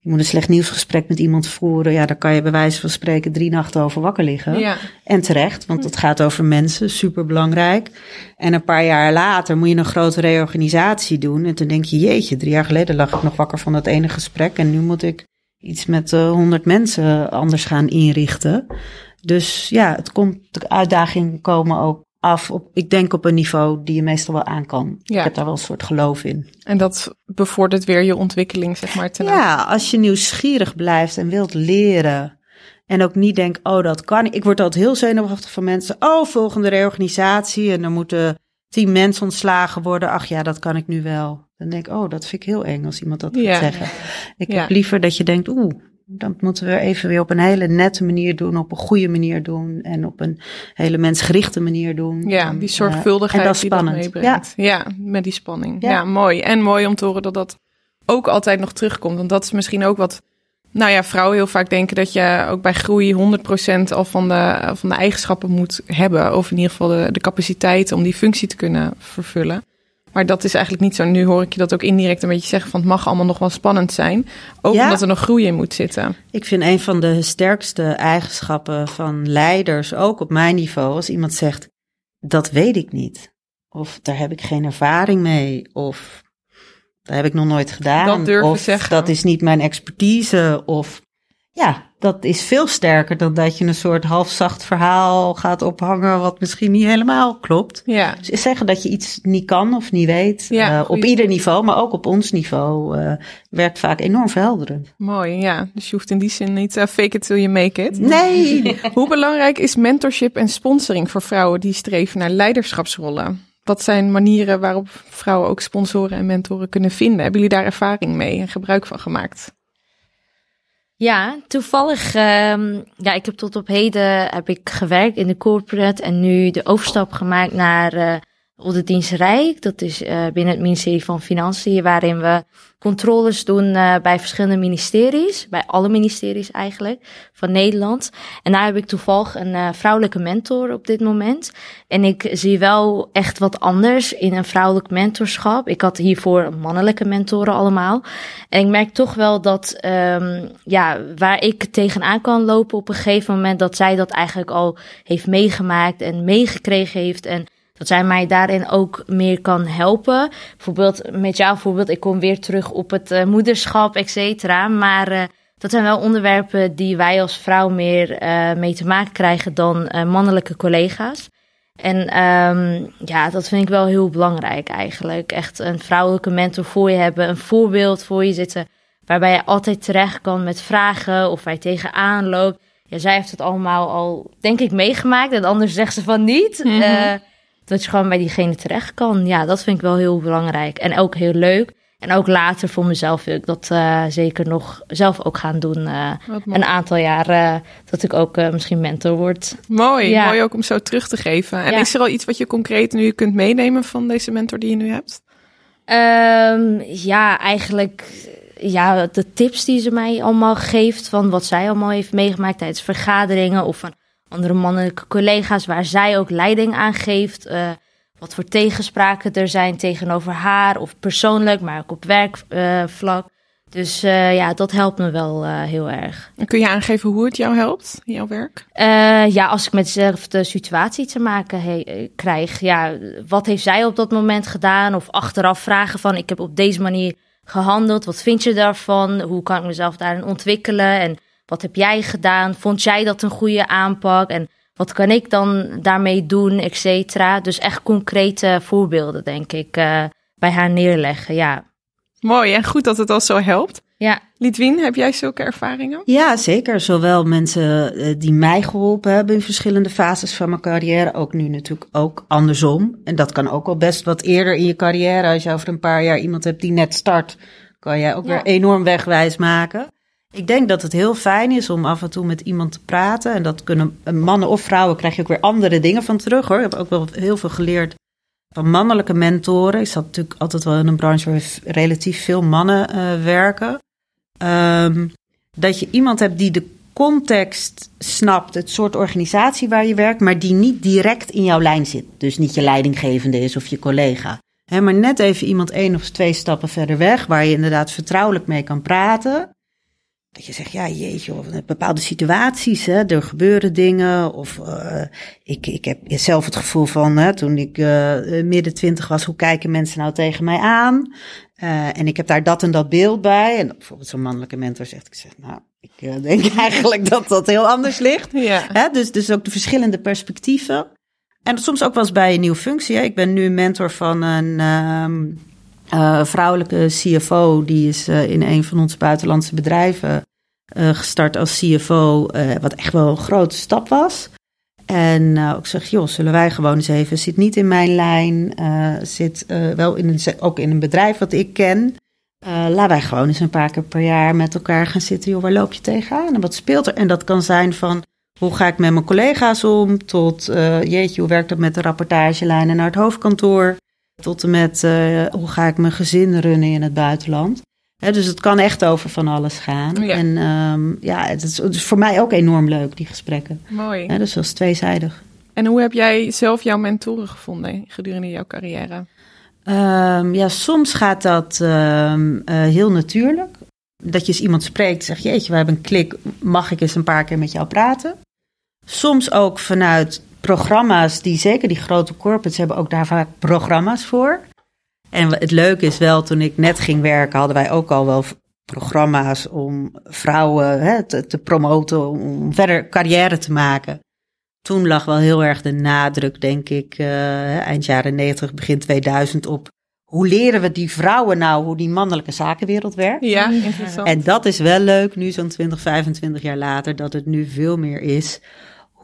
je moet een slecht nieuwsgesprek met iemand voeren. Ja, daar kan je bij wijze van spreken drie nachten over wakker liggen. Ja. En terecht, want het gaat over mensen, super belangrijk. En een paar jaar later moet je een grote reorganisatie doen. En toen denk je, jeetje, drie jaar geleden lag ik nog wakker van dat ene gesprek. En nu moet ik iets met eh, honderd uh, mensen anders gaan inrichten. Dus ja, het komt, de uitdagingen komen ook af op, ik denk op een niveau die je meestal wel aan kan. Ja. Ik heb daar wel een soort geloof in. En dat bevordert weer je ontwikkeling, zeg maar. Ten ja, als je nieuwsgierig blijft en wilt leren. En ook niet denkt, oh, dat kan ik. Ik word altijd heel zenuwachtig van mensen. Oh, volgende reorganisatie. En dan moeten tien mensen ontslagen worden. Ach ja, dat kan ik nu wel. Dan denk ik, oh, dat vind ik heel eng als iemand dat ja. gaat zeggen. Ik heb liever dat je denkt, oeh, dat moeten we even weer op een hele nette manier doen, op een goede manier doen en op een hele mensgerichte manier doen. Ja, die zorgvuldigheid uh, dat die dat meebrengt. Ja. ja, met die spanning. Ja. mooi. En mooi om te horen dat dat ook altijd nog terugkomt. Want dat is misschien ook wat, nou ja, vrouwen heel vaak denken dat je ook bij groei 100% al van de, van de eigenschappen moet hebben. Of in ieder geval de, de capaciteit om die functie te kunnen vervullen. Maar dat is eigenlijk niet zo. Nu hoor ik je dat ook indirect een beetje zeggen van het mag allemaal nog wel spannend zijn. Ook omdat er nog groei in moet zitten. Ik vind een van de sterkste eigenschappen van leiders, ook op mijn niveau, als iemand zegt dat weet ik niet. Of daar heb ik geen ervaring mee. Of dat heb ik nog nooit gedaan. Dat durven of zeggen. dat is niet mijn expertise. Of ja, dat is veel sterker dan dat je een soort halfzacht verhaal gaat ophangen wat misschien niet helemaal klopt. Ja. Dus zeggen dat je iets niet kan of niet weet, ja, uh, op ieder niveau, maar ook op ons niveau, uh, werkt vaak enorm verhelderend. Mooi, ja. Dus je hoeft in die zin niet uh, fake it till you make it. Nee. [laughs] Hoe belangrijk is mentorship en sponsoring voor vrouwen die streven naar leiderschapsrollen? Wat zijn manieren waarop vrouwen ook sponsoren en mentoren kunnen vinden? Hebben jullie daar ervaring mee en gebruik van gemaakt? Ja, toevallig. Um, ja, ik heb tot op heden heb ik gewerkt in de corporate en nu de overstap gemaakt naar uh, Auditdienst Rijk. Dat is uh, binnen het ministerie van Financiën, waarin we controles doen uh, bij verschillende ministeries, bij alle ministeries eigenlijk, van Nederland. En daar heb ik toevallig een uh, vrouwelijke mentor op dit moment. En ik zie wel echt wat anders in een vrouwelijk mentorschap. Ik had hiervoor mannelijke mentoren allemaal. En ik merk toch wel dat, um, ja, waar ik tegenaan kan lopen op een gegeven moment, dat zij dat eigenlijk al heeft meegemaakt en meegekregen heeft en dat zij mij daarin ook meer kan helpen. Bijvoorbeeld met jouw voorbeeld, ik kom weer terug op het uh, moederschap, et cetera. Maar uh, dat zijn wel onderwerpen die wij als vrouw meer uh, mee te maken krijgen dan mannelijke collega's. En um, ja, dat vind ik wel heel belangrijk eigenlijk. Echt een vrouwelijke mentor voor je hebben, een voorbeeld voor je zitten. Waarbij je altijd terecht kan met vragen of waar je tegenaan loopt. Ja, zij heeft het allemaal al, denk ik, meegemaakt. En anders zegt ze van niet. Mm -hmm dat je gewoon bij diegene terecht kan. Ja, dat vind ik wel heel belangrijk. En ook heel leuk. En ook later voor mezelf wil ik dat uh, zeker nog zelf ook gaan doen. Uh, een aantal jaar uh, dat ik ook misschien mentor word. Mooi, ja. mooi ook om zo terug te geven. En ja. is er al iets wat je concreet nu kunt meenemen van deze mentor die je nu hebt? Um, ja, eigenlijk ja, de tips die ze mij allemaal geeft van wat zij allemaal heeft meegemaakt tijdens vergaderingen of van andere mannelijke collega's waar zij ook leiding aan geeft. Uh, wat voor tegenspraken er zijn tegenover haar of persoonlijk, maar ook op werkvlak. Uh, dus uh, ja, dat helpt me wel heel erg. En kun je aangeven hoe het jou helpt in jouw werk? ja, als ik met dezelfde situatie te maken he krijg. Ja, wat heeft zij op dat moment gedaan? Of achteraf vragen van, ik heb op deze manier gehandeld. Wat vind je daarvan? Hoe kan ik mezelf daarin ontwikkelen? En wat heb jij gedaan? Vond jij dat een goede aanpak? En wat kan ik dan daarmee doen, et cetera? Dus echt concrete voorbeelden, denk ik, uh, bij haar neerleggen, ja. Mooi en goed dat het al zo helpt. Ja, Lidwien, heb jij zulke ervaringen? Ja, zeker. Zowel mensen eh, die mij geholpen hebben in verschillende fases van mijn carrière, ook nu natuurlijk ook andersom. En dat kan ook wel best wat eerder in je carrière. Als je over een paar jaar iemand hebt die net start, kan jij ook Ja. weer enorm wegwijs maken. Ik denk dat het heel fijn is om af en toe met iemand te praten. En dat kunnen eh, mannen of vrouwen, krijg je ook weer andere dingen van terug hoor. Ik heb ook wel heel veel geleerd van mannelijke mentoren. Ik zat natuurlijk altijd wel in een branche waar relatief veel mannen eh, werken. Ehm, dat je iemand hebt die de context snapt, het soort organisatie waar je werkt, maar die niet direct in jouw lijn zit. Dus niet je leidinggevende is of je collega. Maar net even iemand één of twee stappen verder weg, waar je inderdaad vertrouwelijk mee kan praten. Dat je zegt, ja jeetje, of bepaalde situaties, hè, er gebeuren dingen. Of eh, ik, ik heb zelf het gevoel van, hè, toen ik eh, midden twintig was, hoe kijken mensen nou tegen mij aan? Eh, en ik heb daar dat en dat beeld bij. En bijvoorbeeld zo'n mannelijke mentor zegt, ik zeg, nou, ik denk [laughs] eigenlijk dat dat heel anders ligt. Ja. Hè? Dus, dus ook de verschillende perspectieven. En soms ook wel eens bij een nieuwe functie. Hè? Ik ben nu mentor van een ehm, eh, vrouwelijke CFO. Die is eh, in een van onze buitenlandse bedrijven eh, gestart als CFO. wat echt wel een grote stap was. En ik zeg, joh, zullen wij gewoon eens even... Zit niet in mijn lijn. zit wel in een, ook in een bedrijf wat ik ken. Laten wij gewoon eens een paar keer per jaar met elkaar gaan zitten. Joh, waar loop je tegenaan? En wat speelt er? En dat kan zijn van... Hoe ga ik met mijn collega's om? Tot, jeetje, hoe werkt dat met de rapportagelijnen naar het hoofdkantoor? Tot en met, eh, hoe ga ik mijn gezin runnen in het buitenland? Dus het kan echt over van alles gaan. Ja. En ehm, ja, het is, het is voor mij ook enorm leuk, die gesprekken. Mooi. Dus dat is tweezijdig. En hoe heb jij zelf jouw mentoren gevonden gedurende jouw carrière? Ehm, ja, soms gaat dat ehm, eh, heel natuurlijk. Dat je eens iemand spreekt, zeg jeetje, we hebben een klik, mag ik eens een paar keer met jou praten? Soms ook vanuit programma's die, zeker die grote corporates hebben ook daar vaak programma's voor. En het leuke is wel, toen ik net ging werken, hadden wij ook al wel programma's om vrouwen hè, te, te promoten, om verder carrière te maken. Toen lag wel heel erg de nadruk, denk ik, eh, eind jaren 90, begin 2000 op hoe leren we die vrouwen nou hoe die mannelijke zakenwereld werkt. Ja, interessant. En dat is wel leuk, nu zo'n 20, 25 jaar later, dat het nu veel meer is.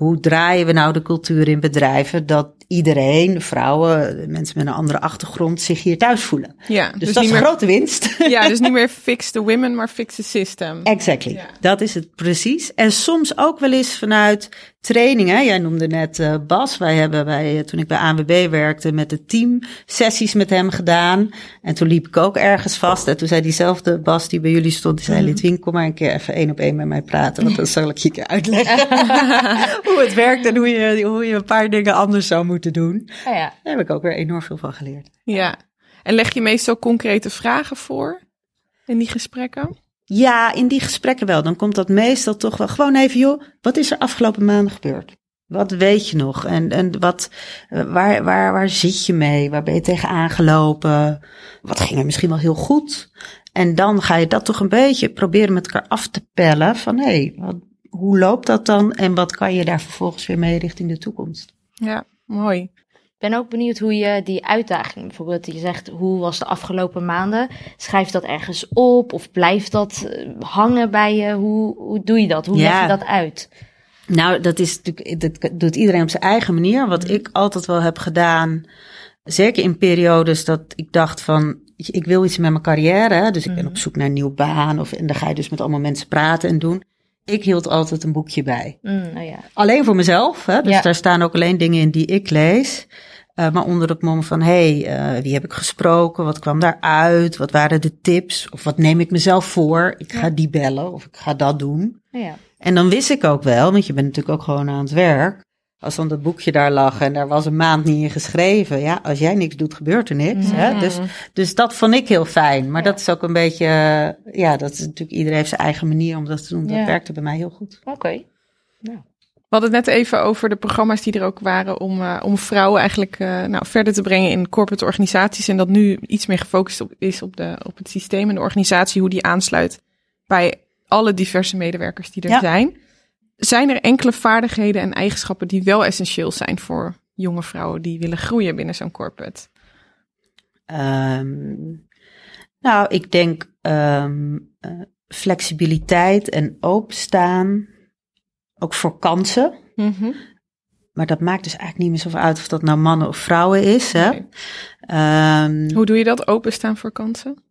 Hoe draaien we nou de cultuur in bedrijven dat iedereen, vrouwen, mensen met een andere achtergrond, zich hier thuis voelen? ja, Dus, dus, dat is een meer, grote winst. [laughs] ja, dus niet meer [laughs] fix the women, maar fix the system. Exactly. Ja. Dat is het precies. En soms ook wel eens vanuit trainingen. Jij noemde net eh, Bas. Wij hebben bij, eh, toen ik bij ANWB werkte met het team sessies met hem gedaan. En toen liep ik ook ergens vast. En toen zei diezelfde Bas die bij jullie stond, die zei, Mhm. Litwin, kom maar een keer even één op één met mij praten. Want dan [laughs] zal ik je uitleggen hoe het werkt en hoe je, hoe je een paar dingen anders zou moeten doen. Oh ja. Daar heb ik ook weer enorm veel van geleerd. Ja. En leg je meestal concrete vragen voor in die gesprekken? Ja, in die gesprekken wel. Dan komt dat meestal toch wel gewoon even, joh, wat is er afgelopen maanden gebeurd? Wat weet je nog? En, en wat, eh, waar, waar, waar zit je mee? Waar ben je tegen aangelopen? Wat ging er misschien wel heel goed? En dan ga je dat toch een beetje proberen met elkaar af te pellen. Van hé, hey, wat, hoe loopt dat dan? En wat kan je daar vervolgens weer mee richting de toekomst? Ja, mooi. Ik ben ook benieuwd hoe je die uitdaging, bijvoorbeeld je zegt hoe was de afgelopen maanden, schrijf dat ergens op of blijft dat eh, hangen bij je? Hoe, hoe doe je dat? Hoe Ja. leg je dat uit? Nou, dat is natuurlijk, dat doet iedereen op zijn eigen manier. Wat ik altijd wel heb gedaan, zeker in periodes dat ik dacht van, ik wil iets met mijn carrière. hè, Dus ik ben op zoek naar een nieuwe baan. Of, en dan ga je dus met allemaal mensen praten en doen. Ik hield altijd een boekje bij. Mm, oh ja. Alleen voor mezelf. Hè? Dus Ja. daar staan ook alleen dingen in die ik lees. Eh, maar onder het mom van, hey, eh, wie heb ik gesproken? Wat kwam daaruit? Wat waren de tips? Of wat neem ik mezelf voor? Ik ga die bellen of ik ga dat doen. Ja. En dan wist ik ook wel, want je bent natuurlijk ook gewoon aan het werk. Als dan dat boekje daar lag en daar was een maand niet in geschreven. Ja, als jij niks doet, gebeurt er niks. Hè? Dus, dus dat vond ik heel fijn. Maar dat is ook een beetje, eh, ja, dat is natuurlijk, iedereen heeft zijn eigen manier om dat te doen. Dat Ja. werkte bij mij heel goed. Oké. We hadden het net even over de programma's die er ook waren om, eh, om vrouwen eigenlijk eh, nou, verder te brengen in corporate organisaties. En dat nu iets meer gefocust op, is op, de, op het systeem en de organisatie, hoe die aansluit bij alle diverse medewerkers die er Ja. zijn. Zijn er enkele vaardigheden en eigenschappen die wel essentieel zijn voor jonge vrouwen die willen groeien binnen zo'n corporate? Ehm, nou, ik denk ehm, eh, flexibiliteit en openstaan, ook voor kansen. Mhm. Maar dat maakt dus eigenlijk niet meer zoveel uit of dat nou mannen of vrouwen is. Hè? Nee. Ehm, Hoe doe je dat? Openstaan voor kansen?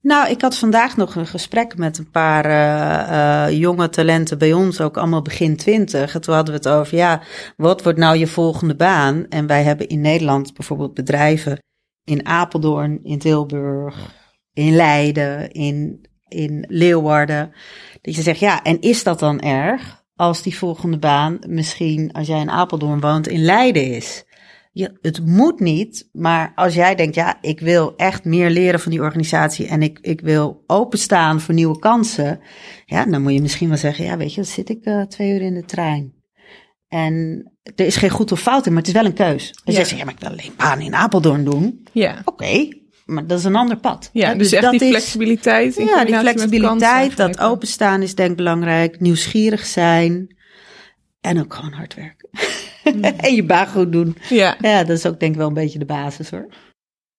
Nou, ik had vandaag nog een gesprek met een paar eh, eh, jonge talenten bij ons, ook allemaal begin twintig. En toen hadden we het over, ja, wat wordt nou je volgende baan? En wij hebben in Nederland bijvoorbeeld bedrijven in Apeldoorn, in Tilburg, in Leiden, in, in Leeuwarden. Dat je zegt, ja, en is dat dan erg als die volgende baan misschien, als jij in Apeldoorn woont, in Leiden is? Je, het moet niet, maar als jij denkt, ja, ik wil echt meer leren van die organisatie en ik, ik wil openstaan voor nieuwe kansen, ja, dan moet je misschien wel zeggen, ja, weet je, dan zit ik eh, twee uur in de trein. En er is geen goed of fout in, maar het is wel een keus. En Ja. zeggen, ja, maar ik wil alleen baan in Apeldoorn doen. Ja. Oké, maar dat is een ander pad. Ja, Hè, dus echt dat die flexibiliteit. Ja, die flexibiliteit, dat openstaan is denk ik belangrijk. Nieuwsgierig zijn. En ook gewoon hard werken. [laughs] [laughs] en je baan goed doen. Ja. Ja, dat is ook denk ik wel een beetje de basis hoor.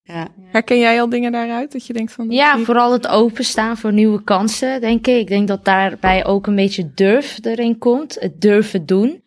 Ja. Herken jij al dingen daaruit? Dat je denkt van... Ja, die- vooral het openstaan voor nieuwe kansen, denk ik. Ik denk dat daarbij ook een beetje durf erin komt. Het durven doen.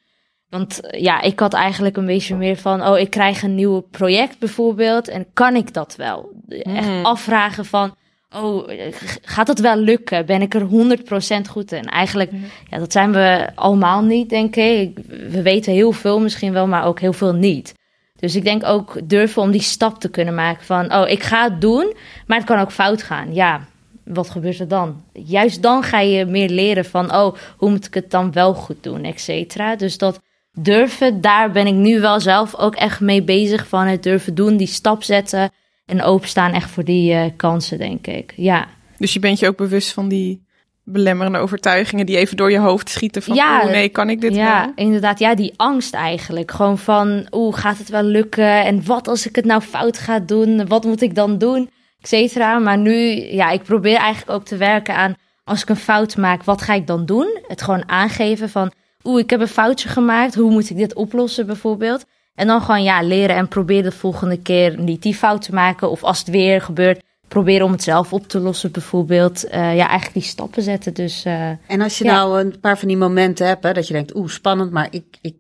Want eh, ja, ik had eigenlijk een beetje meer van, oh, ik krijg een nieuw project bijvoorbeeld. En kan ik dat wel? Echt Mm. afvragen van, oh, eh, gaat dat wel lukken? Ben ik er 100% goed in? Eigenlijk, ja, dat zijn we allemaal niet, denk ik. We weten heel veel misschien wel, maar ook heel veel niet. Dus ik denk ook durven om die stap te kunnen maken van, oh, ik ga het doen, maar het kan ook fout gaan. Ja, wat gebeurt er dan? Juist dan ga je meer leren van, oh, hoe moet ik het dan wel goed doen, et cetera. Dus dat durven, daar ben ik nu wel zelf ook echt mee bezig van het durven doen, die stap zetten en openstaan echt voor die eh, kansen, denk ik. Ja. Dus je bent je ook bewust van die belemmerende overtuigingen die even door je hoofd schieten van, Ja, oh nee, kan ik dit ja, wel? inderdaad. Ja, die angst eigenlijk. Gewoon van, oeh, gaat het wel lukken? En wat als ik het nou fout ga doen? Wat moet ik dan doen? Et cetera. Maar nu, ja, ik probeer eigenlijk ook te werken aan, als ik een fout maak, wat ga ik dan doen? Het gewoon aangeven van, oeh, ik heb een foutje gemaakt. Hoe moet ik dit oplossen bijvoorbeeld? En dan gewoon, ja, leren en proberen de volgende keer niet die fout te maken. Of als het weer gebeurt, proberen om het zelf op te lossen bijvoorbeeld. Eh, ja, eigenlijk die stappen zetten. Dus eh, En als je Ja. nou een paar van die momenten hebt, hè, dat je denkt, oeh, spannend, maar ik, ik,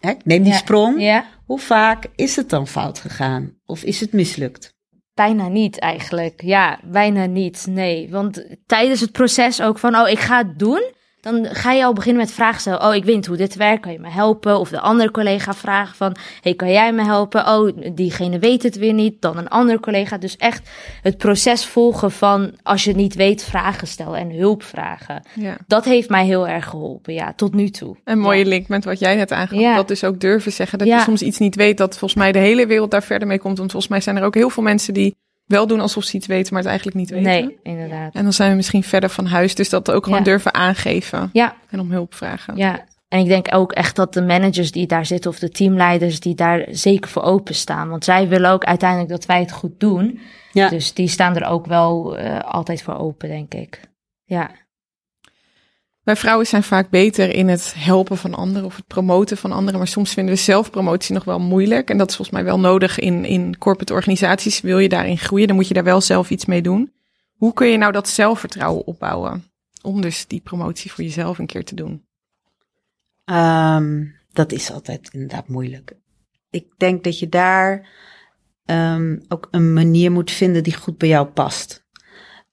hè, ik neem die Ja. sprong. ja. Hoe vaak is het dan fout gegaan? Of is het mislukt? Bijna niet eigenlijk. Ja, bijna niet. Nee. Want tijdens het proces ook van, oh, ik ga het doen. Dan ga je al beginnen met vragen stellen. Oh, ik weet niet hoe dit werkt. Kan je me helpen? Of de andere collega vragen van, hey, kan jij me helpen? Oh, diegene weet het weer niet. Dan een andere collega. Dus echt het proces volgen van, als je het niet weet, vragen stellen en hulp vragen. Ja. Dat heeft mij heel erg geholpen, ja, tot nu toe. Een mooie Ja. link met wat jij net aangaf. Ja. Dat dus ook durven zeggen. Dat je soms iets niet weet. Dat volgens mij de hele wereld daar verder mee komt. Want volgens mij zijn er ook heel veel mensen die wel doen alsof ze iets weten, maar het eigenlijk niet weten. Nee, inderdaad. En dan zijn we misschien verder van huis. Dus dat ook gewoon Ja. durven aangeven. Ja, En om hulp vragen. Ja, en ik denk ook echt dat de managers die daar zitten of de teamleiders die daar zeker voor openstaan. Want zij willen ook uiteindelijk dat wij het goed doen. Ja. Dus die staan er ook wel eh, altijd voor open, denk ik. Ja, Wij vrouwen zijn vaak beter in het helpen van anderen of het promoten van anderen. Maar soms vinden we zelfpromotie nog wel moeilijk. En dat is volgens mij wel nodig in, in corporate organisaties. Wil je daarin groeien, dan moet je daar wel zelf iets mee doen. Hoe kun je nou dat zelfvertrouwen opbouwen? Om dus die promotie voor jezelf een keer te doen. Ehm, dat is altijd inderdaad moeilijk. Ik denk dat je daar ehm, ook een manier moet vinden die goed bij jou past.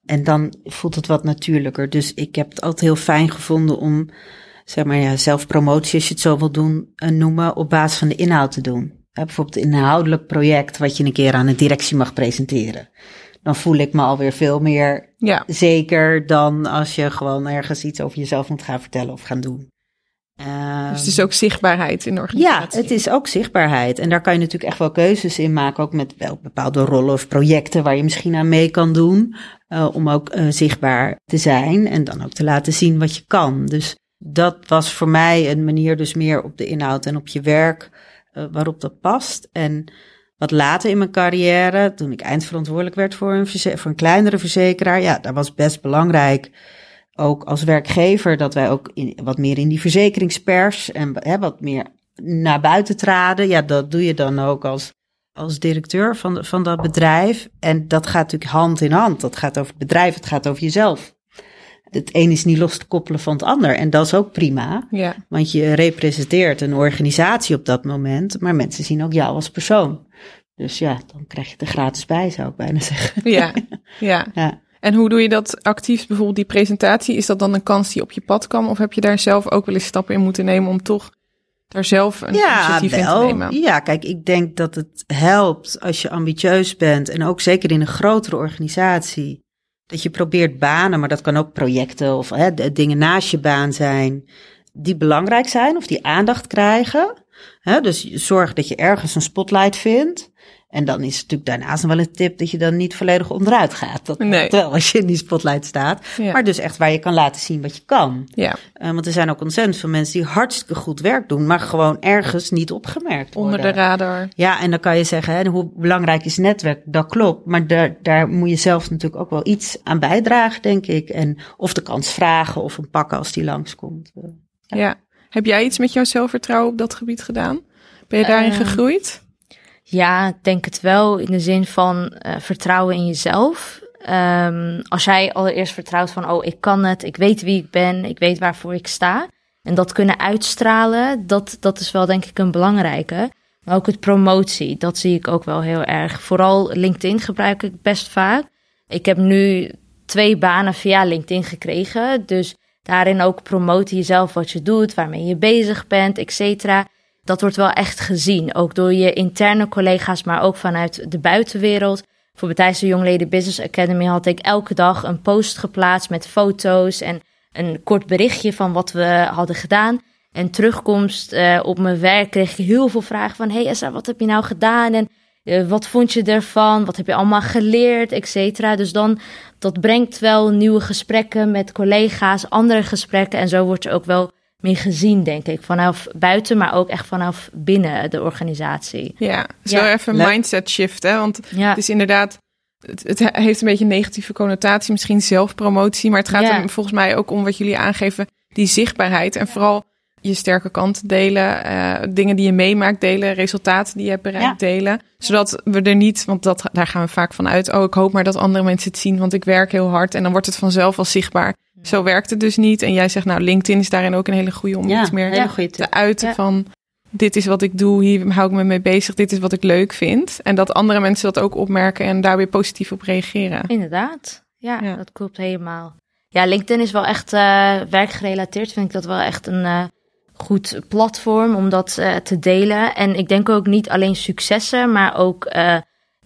En dan voelt het wat natuurlijker. Dus ik heb het altijd heel fijn gevonden om, zeg maar, ja, zelfpromotie, als je het zo wil doen, eh, noemen, op basis van de inhoud te doen. Bijvoorbeeld een inhoudelijk project wat je een keer aan een directie mag presenteren. Dan voel ik me alweer veel meer Ja, zeker dan als je gewoon ergens iets over jezelf moet gaan vertellen of gaan doen. Ehm, dus het is ook zichtbaarheid in de ja, organisatie. het is ook zichtbaarheid. En daar kan je natuurlijk echt wel keuzes in maken. Ook met wel bepaalde rollen of projecten waar je misschien aan mee kan doen. eh, om ook eh, zichtbaar te zijn en dan ook te laten zien wat je kan. Dus dat was voor mij een manier dus meer op de inhoud en op je werk eh, waarop dat past. En wat later in mijn carrière, toen ik eindverantwoordelijk werd voor een, voor een kleinere verzekeraar. Ja, daar was best belangrijk ook als werkgever dat wij ook in, wat meer in die verzekeringspers en hè, wat meer naar buiten traden. Ja, dat doe je dan ook als als directeur van, van dat bedrijf. En dat gaat natuurlijk hand in hand. Dat gaat over het bedrijf, het gaat over jezelf. Het een is niet los te koppelen van het ander. En dat is ook prima. Ja, Want je representeert een organisatie op dat moment. Maar mensen zien ook jou als persoon. Dus ja, dan krijg je er gratis bij, zou ik bijna zeggen. ja, [laughs] ja. Ja. En hoe doe je dat actief, bijvoorbeeld die presentatie? Is dat dan een kans die op je pad kwam? Of heb je daar zelf ook wel eens stappen in moeten nemen om toch daar zelf een initiatief in te wel. nemen? Ja, kijk, ik denk dat het helpt als je ambitieus bent. En ook zeker in een grotere organisatie. Dat je probeert banen, maar dat kan ook projecten of hè, dingen naast je baan zijn. Die belangrijk zijn of die aandacht krijgen. Hè, dus zorg dat je ergens een spotlight vindt. En dan is het natuurlijk daarnaast nog wel een tip dat je dan niet volledig onderuit gaat. Dat Nee. wel als je in die spotlight staat. Ja. Maar dus echt waar je kan laten zien wat je kan. Ja, Eh, want er zijn ook ontzettend veel mensen die hartstikke goed werk doen, maar gewoon ergens niet opgemerkt worden. onder de radar. Ja, en dan kan je zeggen, hè, hoe belangrijk is netwerk? Dat klopt, maar daar, daar moet je zelf natuurlijk ook wel iets aan bijdragen, denk ik. En of de kans vragen of een pakken als die langskomt. Eh, Ja. Heb jij iets met jouw zelfvertrouwen op dat gebied gedaan? Ben je daarin Eh, gegroeid? Ja, ik denk het wel in de zin van eh, vertrouwen in jezelf. Ehm, als jij allereerst vertrouwt van, oh, ik kan het, ik weet wie ik ben, ik weet waarvoor ik sta. En dat kunnen uitstralen, dat, dat is wel denk ik een belangrijke. Maar ook het promotie, dat zie ik ook wel heel erg. Vooral LinkedIn gebruik ik best vaak. Ik heb nu twee banen via LinkedIn gekregen. Dus daarin ook promoten jezelf wat je doet, waarmee je bezig bent, et cetera. Dat wordt wel echt gezien. Ook door je interne collega's, maar ook vanuit de buitenwereld. Voor Young Lady Business Academy had ik elke dag een post geplaatst met foto's en een kort berichtje van wat we hadden gedaan. En terugkomst eh, op mijn werk kreeg ik heel veel vragen van... Hey Esra, wat heb je nou gedaan? En eh, wat vond je ervan? Wat heb je allemaal geleerd? Et cetera. Dus dan, dat brengt wel nieuwe gesprekken met collega's, andere gesprekken. En zo wordt je ook wel meer gezien, denk ik. Vanaf buiten, maar ook echt vanaf binnen de organisatie. Ja, zo Ja. even een mindset shift, hè? Want Ja, het is inderdaad... Het, het heeft een beetje een negatieve connotatie, misschien zelfpromotie. Maar het gaat Ja. er volgens mij ook om wat jullie aangeven, die zichtbaarheid. En vooral je sterke kant delen, eh, dingen die je meemaakt delen, resultaten die je hebt bereikt delen. Zodat we er niet, want dat, daar gaan we vaak van uit. Oh, ik hoop maar dat andere mensen het zien, want ik werk heel hard. En dan wordt het vanzelf al zichtbaar. Zo werkt het dus niet. En jij zegt, nou, LinkedIn is daarin ook een hele goede om ja, iets meer Ja. te uiten van dit is wat ik doe, hier hou ik me mee bezig, dit is wat ik leuk vind. En dat andere mensen dat ook opmerken en daar weer positief op reageren. inderdaad. Ja, Ja. dat klopt helemaal. Ja, LinkedIn is wel echt eh, werkgerelateerd. Vind ik dat wel echt een eh, goed platform om dat eh, te delen. En ik denk ook niet alleen successen, maar ook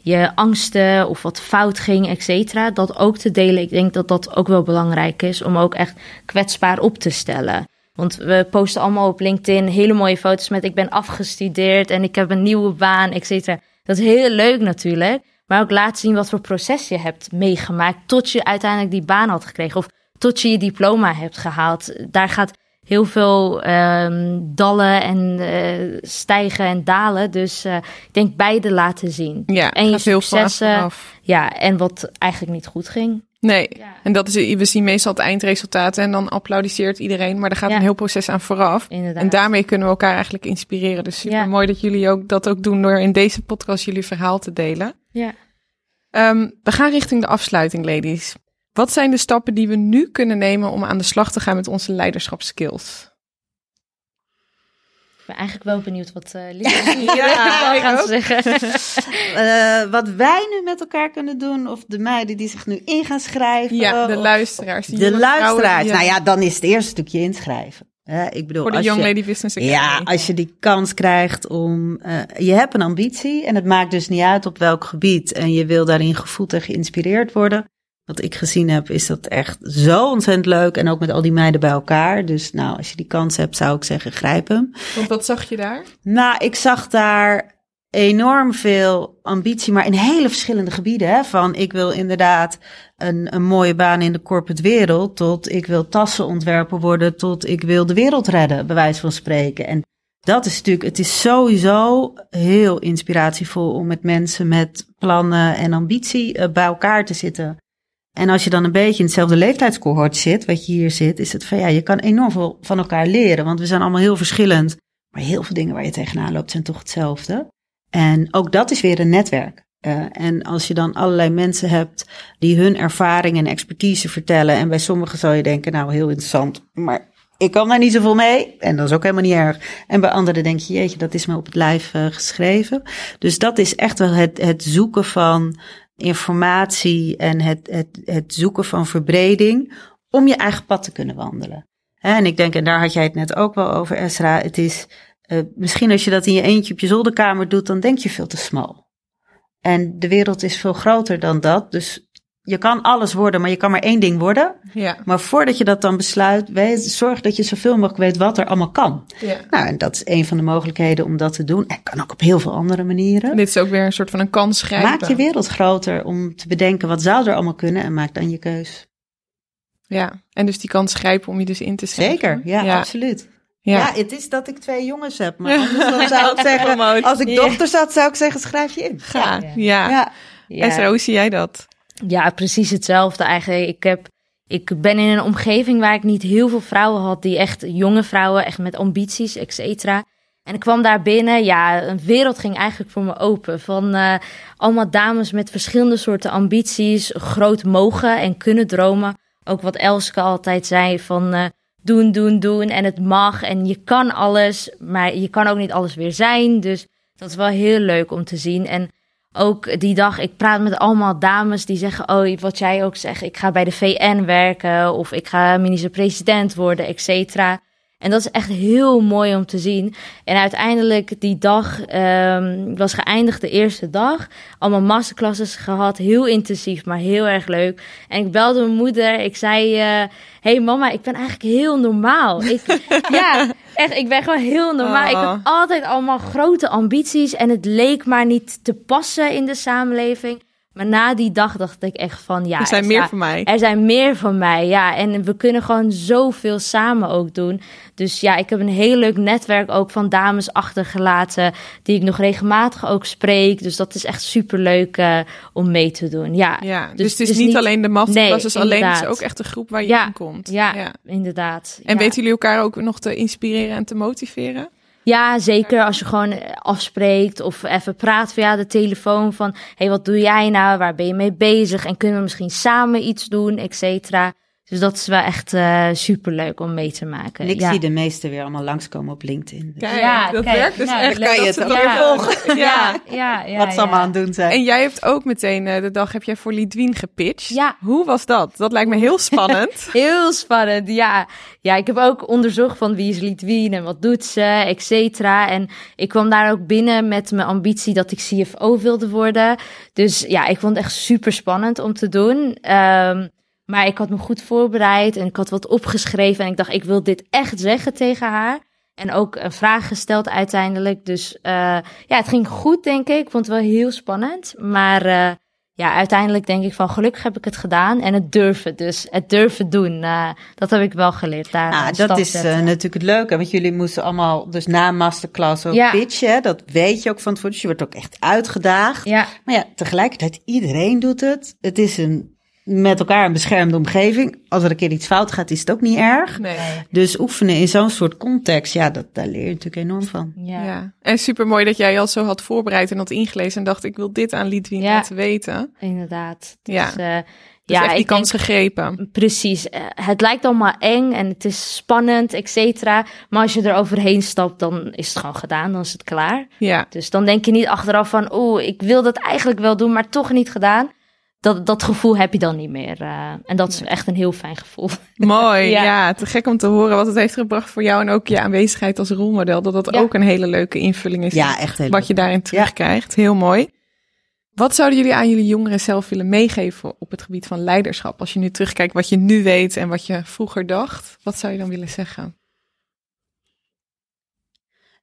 je angsten of wat fout ging, et cetera. Dat ook te delen. Ik denk dat dat ook wel belangrijk is om ook echt kwetsbaar op te stellen. Want we posten allemaal op LinkedIn hele mooie foto's met ik ben afgestudeerd en ik heb een nieuwe baan, et cetera. Dat is heel leuk natuurlijk. Maar ook laten zien wat voor proces je hebt meegemaakt tot je uiteindelijk die baan had gekregen. Of tot je je diploma hebt gehaald. Daar gaat heel veel ehm, dallen en eh, stijgen en dalen. Dus eh, ik denk beide laten zien. Ja, En je successen. Ja, en wat eigenlijk niet goed ging. Nee, Ja. en dat is, we zien meestal het eindresultaat en dan applaudisseert iedereen. Maar er gaat Ja. een heel proces aan vooraf. Inderdaad. En daarmee kunnen we elkaar eigenlijk inspireren. Dus super Ja. mooi dat jullie ook dat ook doen door in deze podcast jullie verhaal te delen. Ja. Ehm, we gaan richting de afsluiting, ladies. Wat zijn de stappen die we nu kunnen nemen om aan de slag te gaan met onze leiderschapskills? Ik ben eigenlijk wel benieuwd wat uh, Lisa [laughs] Ja, ik gaat [laughs] zeggen. [laughs] Eh, wat wij nu met elkaar kunnen doen, of de meiden die zich nu in gaan schrijven. Ja, de of luisteraars. die de luisteraars. Nou eh, ja, dan is het eerste stukje inschrijven. Hè, ik bedoel, Voor de als Young je, Lady Business Academy. Ja, als je die kans krijgt om. eh, je hebt een ambitie en het maakt dus niet uit op welk gebied. En je wil daarin gevoeld en geïnspireerd worden. Wat ik gezien heb, is dat echt zo ontzettend leuk. En ook met al die meiden bij elkaar. Dus nou, als je die kans hebt, zou ik zeggen, grijp hem. Want wat zag je daar? Nou, ik zag daar enorm veel ambitie, maar in hele verschillende gebieden. Hè? Van ik wil inderdaad een, een mooie baan in de corporate wereld, tot ik wil tassen ontwerpen worden, tot ik wil de wereld redden, bij wijze van spreken. En dat is natuurlijk, het is sowieso heel inspiratievol om met mensen met plannen en ambitie eh, bij elkaar te zitten. En als je dan een beetje in hetzelfde leeftijdscohort zit, wat je hier zit, is het van ja, je kan enorm veel van elkaar leren, want we zijn allemaal heel verschillend. Maar heel veel dingen waar je tegenaan loopt zijn toch hetzelfde. En ook dat is weer een netwerk. Uh, en als je dan allerlei mensen hebt die hun ervaring en expertise vertellen. En bij sommigen zou je denken, nou heel interessant, maar ik kan daar niet zoveel mee. En dat is ook helemaal niet erg. En bij anderen denk je, jeetje, dat is me op het lijf uh, geschreven. Dus dat is echt wel het, het zoeken van informatie en het, het, het zoeken van verbreding om je eigen pad te kunnen wandelen. En ik denk, en daar had jij het net ook wel over, Esra. Het is uh, misschien als je dat in je eentje op je zolderkamer doet, dan denk je veel te smal. En de wereld is veel groter dan dat. Dus je kan alles worden, maar je kan maar één ding worden. Ja. Maar voordat je dat dan besluit, weet, zorg dat je zoveel mogelijk weet wat er allemaal kan. Ja. Nou, en dat is een van de mogelijkheden om dat te doen. En kan ook op heel veel andere manieren. Dit is ook weer een soort van een kans grijpen. Maak je wereld groter om te bedenken wat zou er allemaal kunnen en maak dan je keus. Ja, en dus die kans grijpen om je dus in te zetten. Zeker, ja, Ja. absoluut. Ja. Ja. het is dat ik twee jongens heb. Maar anders dan zou ik [laughs] zeggen, als ik dochters had, zou ik zeggen, schrijf je in. Ga. Ja. Ja. Ja, Ja. Esra, hoe zie jij dat? Ja, precies hetzelfde eigenlijk. Ik, heb, ik ben in een omgeving waar ik niet heel veel vrouwen had, die echt jonge vrouwen, echt met ambities, et cetera. En ik kwam daar binnen, ja, een wereld ging eigenlijk voor me open. Van eh, allemaal dames met verschillende soorten ambities, groot mogen en kunnen dromen. Ook wat Elske altijd zei van eh, doen, doen, doen en het mag en je kan alles, maar je kan ook niet alles weer zijn. Dus dat is wel heel leuk om te zien. En ook die dag, ik praat met allemaal dames die zeggen: Oh, wat jij ook zegt, ik ga bij de VN werken of ik ga minister-president worden, et cetera. En dat is echt heel mooi om te zien. En uiteindelijk die dag ehm, was geëindigd, de eerste dag. Allemaal masterclasses gehad, heel intensief, maar heel erg leuk. En ik belde mijn moeder, ik zei... eh hey mama, ik ben eigenlijk heel normaal. Ik, [laughs] ja, echt, ik ben gewoon heel normaal. Ik Oh. heb altijd allemaal grote ambities en het leek maar niet te passen in de samenleving. Maar na die dag dacht ik echt van ja, er zijn er meer voor mij. er zijn meer van mij, ja. En we kunnen gewoon zoveel samen ook doen. Dus ja, ik heb een heel leuk netwerk ook van dames achtergelaten... die ik nog regelmatig ook spreek. Dus dat is echt superleuk eh om mee te doen, ja. Ja, dus, Dus het is niet, niet- alleen de masterclasses Nee, alleen, het is ook echt een groep waar je Ja, in komt. Ja, inderdaad. En ja. weten jullie elkaar ook nog te inspireren en te motiveren? Ja, zeker als je gewoon eh, afspreekt of even praat via de telefoon van... hey, wat doe jij nou? Waar ben je mee bezig? En kunnen we misschien samen iets doen, et cetera. Dus dat is wel echt eh superleuk om mee te maken. en ik ja. zie de meesten weer allemaal langskomen op LinkedIn. Kijk, Ja, dat kijk, werkt dus nou, echt. dan kan je het ze ook weer volgen. Ja. ja, ja, wat ze allemaal aan het doen zijn. En jij hebt ook meteen eh, de dag heb jij voor Lidwien gepitcht. Ja. Hoe was dat? Dat lijkt me heel [laughs] spannend. Heel spannend, ja. Ja, ik heb ook onderzocht van wie is Litwien en wat doet ze, et cetera. En ik kwam daar ook binnen met mijn ambitie dat ik CFO wilde worden. Dus ja, ik vond het echt super spannend om te doen. Ehm, maar ik had me goed voorbereid en ik had wat opgeschreven. En ik dacht, ik wil dit echt zeggen tegen haar. En ook een vraag gesteld uiteindelijk. Dus eh, ja, het ging goed, denk ik. Ik vond het wel heel spannend. Maar eh, ja, uiteindelijk denk ik van gelukkig heb ik het gedaan. En het durven dus. Het durven doen. eh, dat heb ik wel geleerd daar. Ah, dat is natuurlijk het leuke. Want jullie moesten allemaal dus na masterclass ook Ja. pitchen. Dat weet je ook van tevoren. Dus je wordt ook echt uitgedaagd. Ja, Maar ja, tegelijkertijd, iedereen doet het. Het is een, met elkaar een beschermde omgeving. Als er een keer iets fout gaat, is het ook niet erg. Nee. Dus oefenen in zo'n soort context, ja, dat, daar leer je natuurlijk enorm van. ja. Ja. En super mooi dat jij al zo had voorbereid en had ingelezen en dacht ik wil dit aan Lidwien Ja. laten weten. inderdaad. Dus, Ja. eh, Dus ja, echt die ik kans denk- gegrepen. Precies. Eh, Het lijkt allemaal eng en het is spannend, et cetera. Maar als je er overheen stapt, dan is het gewoon gedaan. Dan is het klaar. Ja. Dus dan denk je niet achteraf van... oeh, ik wil dat eigenlijk wel doen, maar toch niet gedaan. Dat, dat gevoel heb je dan niet meer. eh, en dat is echt een heel fijn gevoel. Mooi, [laughs] ja. Ja. Te gek om te horen wat het heeft gebracht voor jou en ook je aanwezigheid als rolmodel. Dat dat Ja. ook een hele leuke invulling is. Ja, echt heel Wat je daarin terugkrijgt. Heel mooi. Wat zouden jullie aan jullie jongeren zelf willen meegeven op het gebied van leiderschap? Als je nu terugkijkt wat je nu weet en wat je vroeger dacht. Wat zou je dan willen zeggen?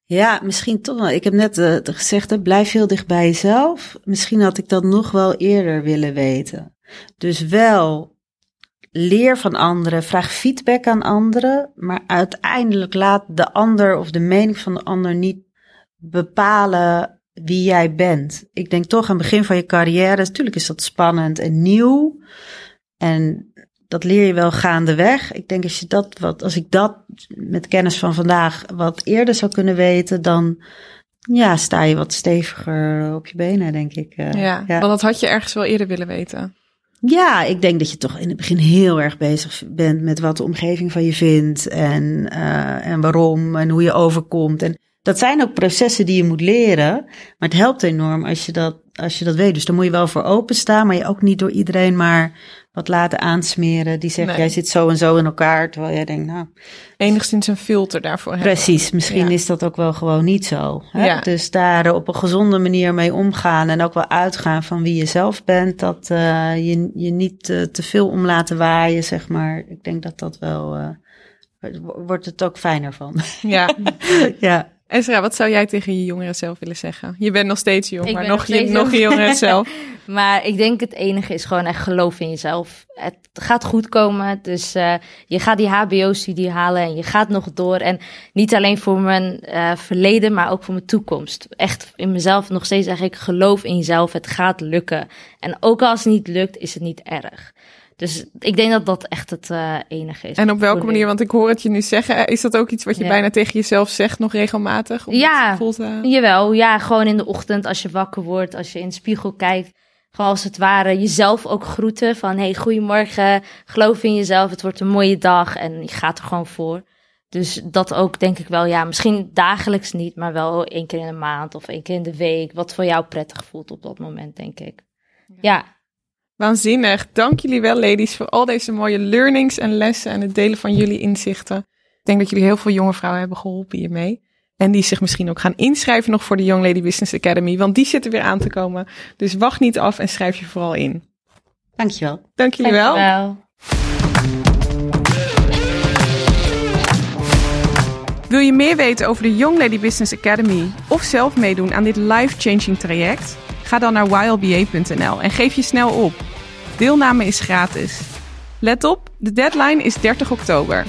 Ja, misschien toch wel. Ik heb net eh, gezegd, hè, blijf heel dicht bij jezelf. Misschien had ik dat nog wel eerder willen weten. Dus wel leer van anderen, vraag feedback aan anderen, maar uiteindelijk laat de ander of de mening van de ander niet bepalen wie jij bent. Ik denk toch aan het begin van je carrière, natuurlijk is dat spannend en nieuw. En dat leer je wel gaandeweg. Ik denk als je dat wat, als ik dat met kennis van vandaag wat eerder zou kunnen weten, dan ja, sta je wat steviger op je benen, denk ik. Uh, ja, want dat had je ergens wel eerder willen weten. Ja, ik denk dat je toch in het begin heel erg bezig bent met wat de omgeving van je vindt en, uh, en waarom en hoe je overkomt. En dat zijn ook processen die je moet leren, maar het helpt enorm als je dat, als je dat weet. Dus daar moet je wel voor openstaan, maar je ook niet door iedereen maar wat laten aansmeren. Die zegt, jij zit zo en zo in elkaar, terwijl jij denkt, nou... Enigszins een filter daarvoor hebben. Precies, misschien is dat ook wel gewoon niet zo. Hè? Ja. Dus daar op een gezonde manier mee omgaan en ook wel uitgaan van wie je zelf bent. Dat uh, je, je niet uh, te veel om laten waaien, zeg maar. Ik denk dat dat wel... Uh, wordt het ook fijner van. Ja. [laughs] ja. Esra, wat zou jij tegen je jongeren zelf willen zeggen? Je bent nog steeds jong, maar nog, je, nog een jongere [laughs] zelf. maar ik denk het enige is gewoon echt geloof in jezelf. Het gaat goed komen, dus uh, je gaat die HBO-studie halen en je gaat nog door. En niet alleen voor mijn uh, verleden, maar ook voor mijn toekomst. Echt in mezelf nog steeds zeg ik, geloof in jezelf, het gaat lukken. En ook als het niet lukt, is het niet erg. Dus ik denk dat dat echt het uh, enige is. En op welke manier, want ik hoor het je nu zeggen, is dat ook iets wat je bijna tegen jezelf zegt nog regelmatig? Ja, te... jawel. Ja, gewoon in de ochtend als je wakker wordt, als je in de spiegel kijkt. Gewoon als het ware jezelf ook groeten van hey, goedemorgen, geloof in jezelf, het wordt een mooie dag en je gaat er gewoon voor. Dus dat ook denk ik wel, ja, misschien dagelijks niet, maar wel één keer in de maand of één keer in de week. Wat voor jou prettig voelt op dat moment, denk ik. ja. Waanzinnig. Dank jullie wel, ladies, voor al deze mooie learnings en lessen en het delen van jullie inzichten. Ik denk dat jullie heel veel jonge vrouwen hebben geholpen hiermee. En die zich misschien ook gaan inschrijven nog voor de Young Lady Business Academy, want die zitten weer aan te komen. Dus wacht niet af en schrijf je vooral in. Dankjewel. Dank jullie wel. Dankjewel. Wil je meer weten over de Young Lady Business Academy of zelf meedoen aan dit life-changing traject? Ga dan naar ylba.nl en geef je snel op. Deelname is gratis. Let op, de deadline is 30 oktober.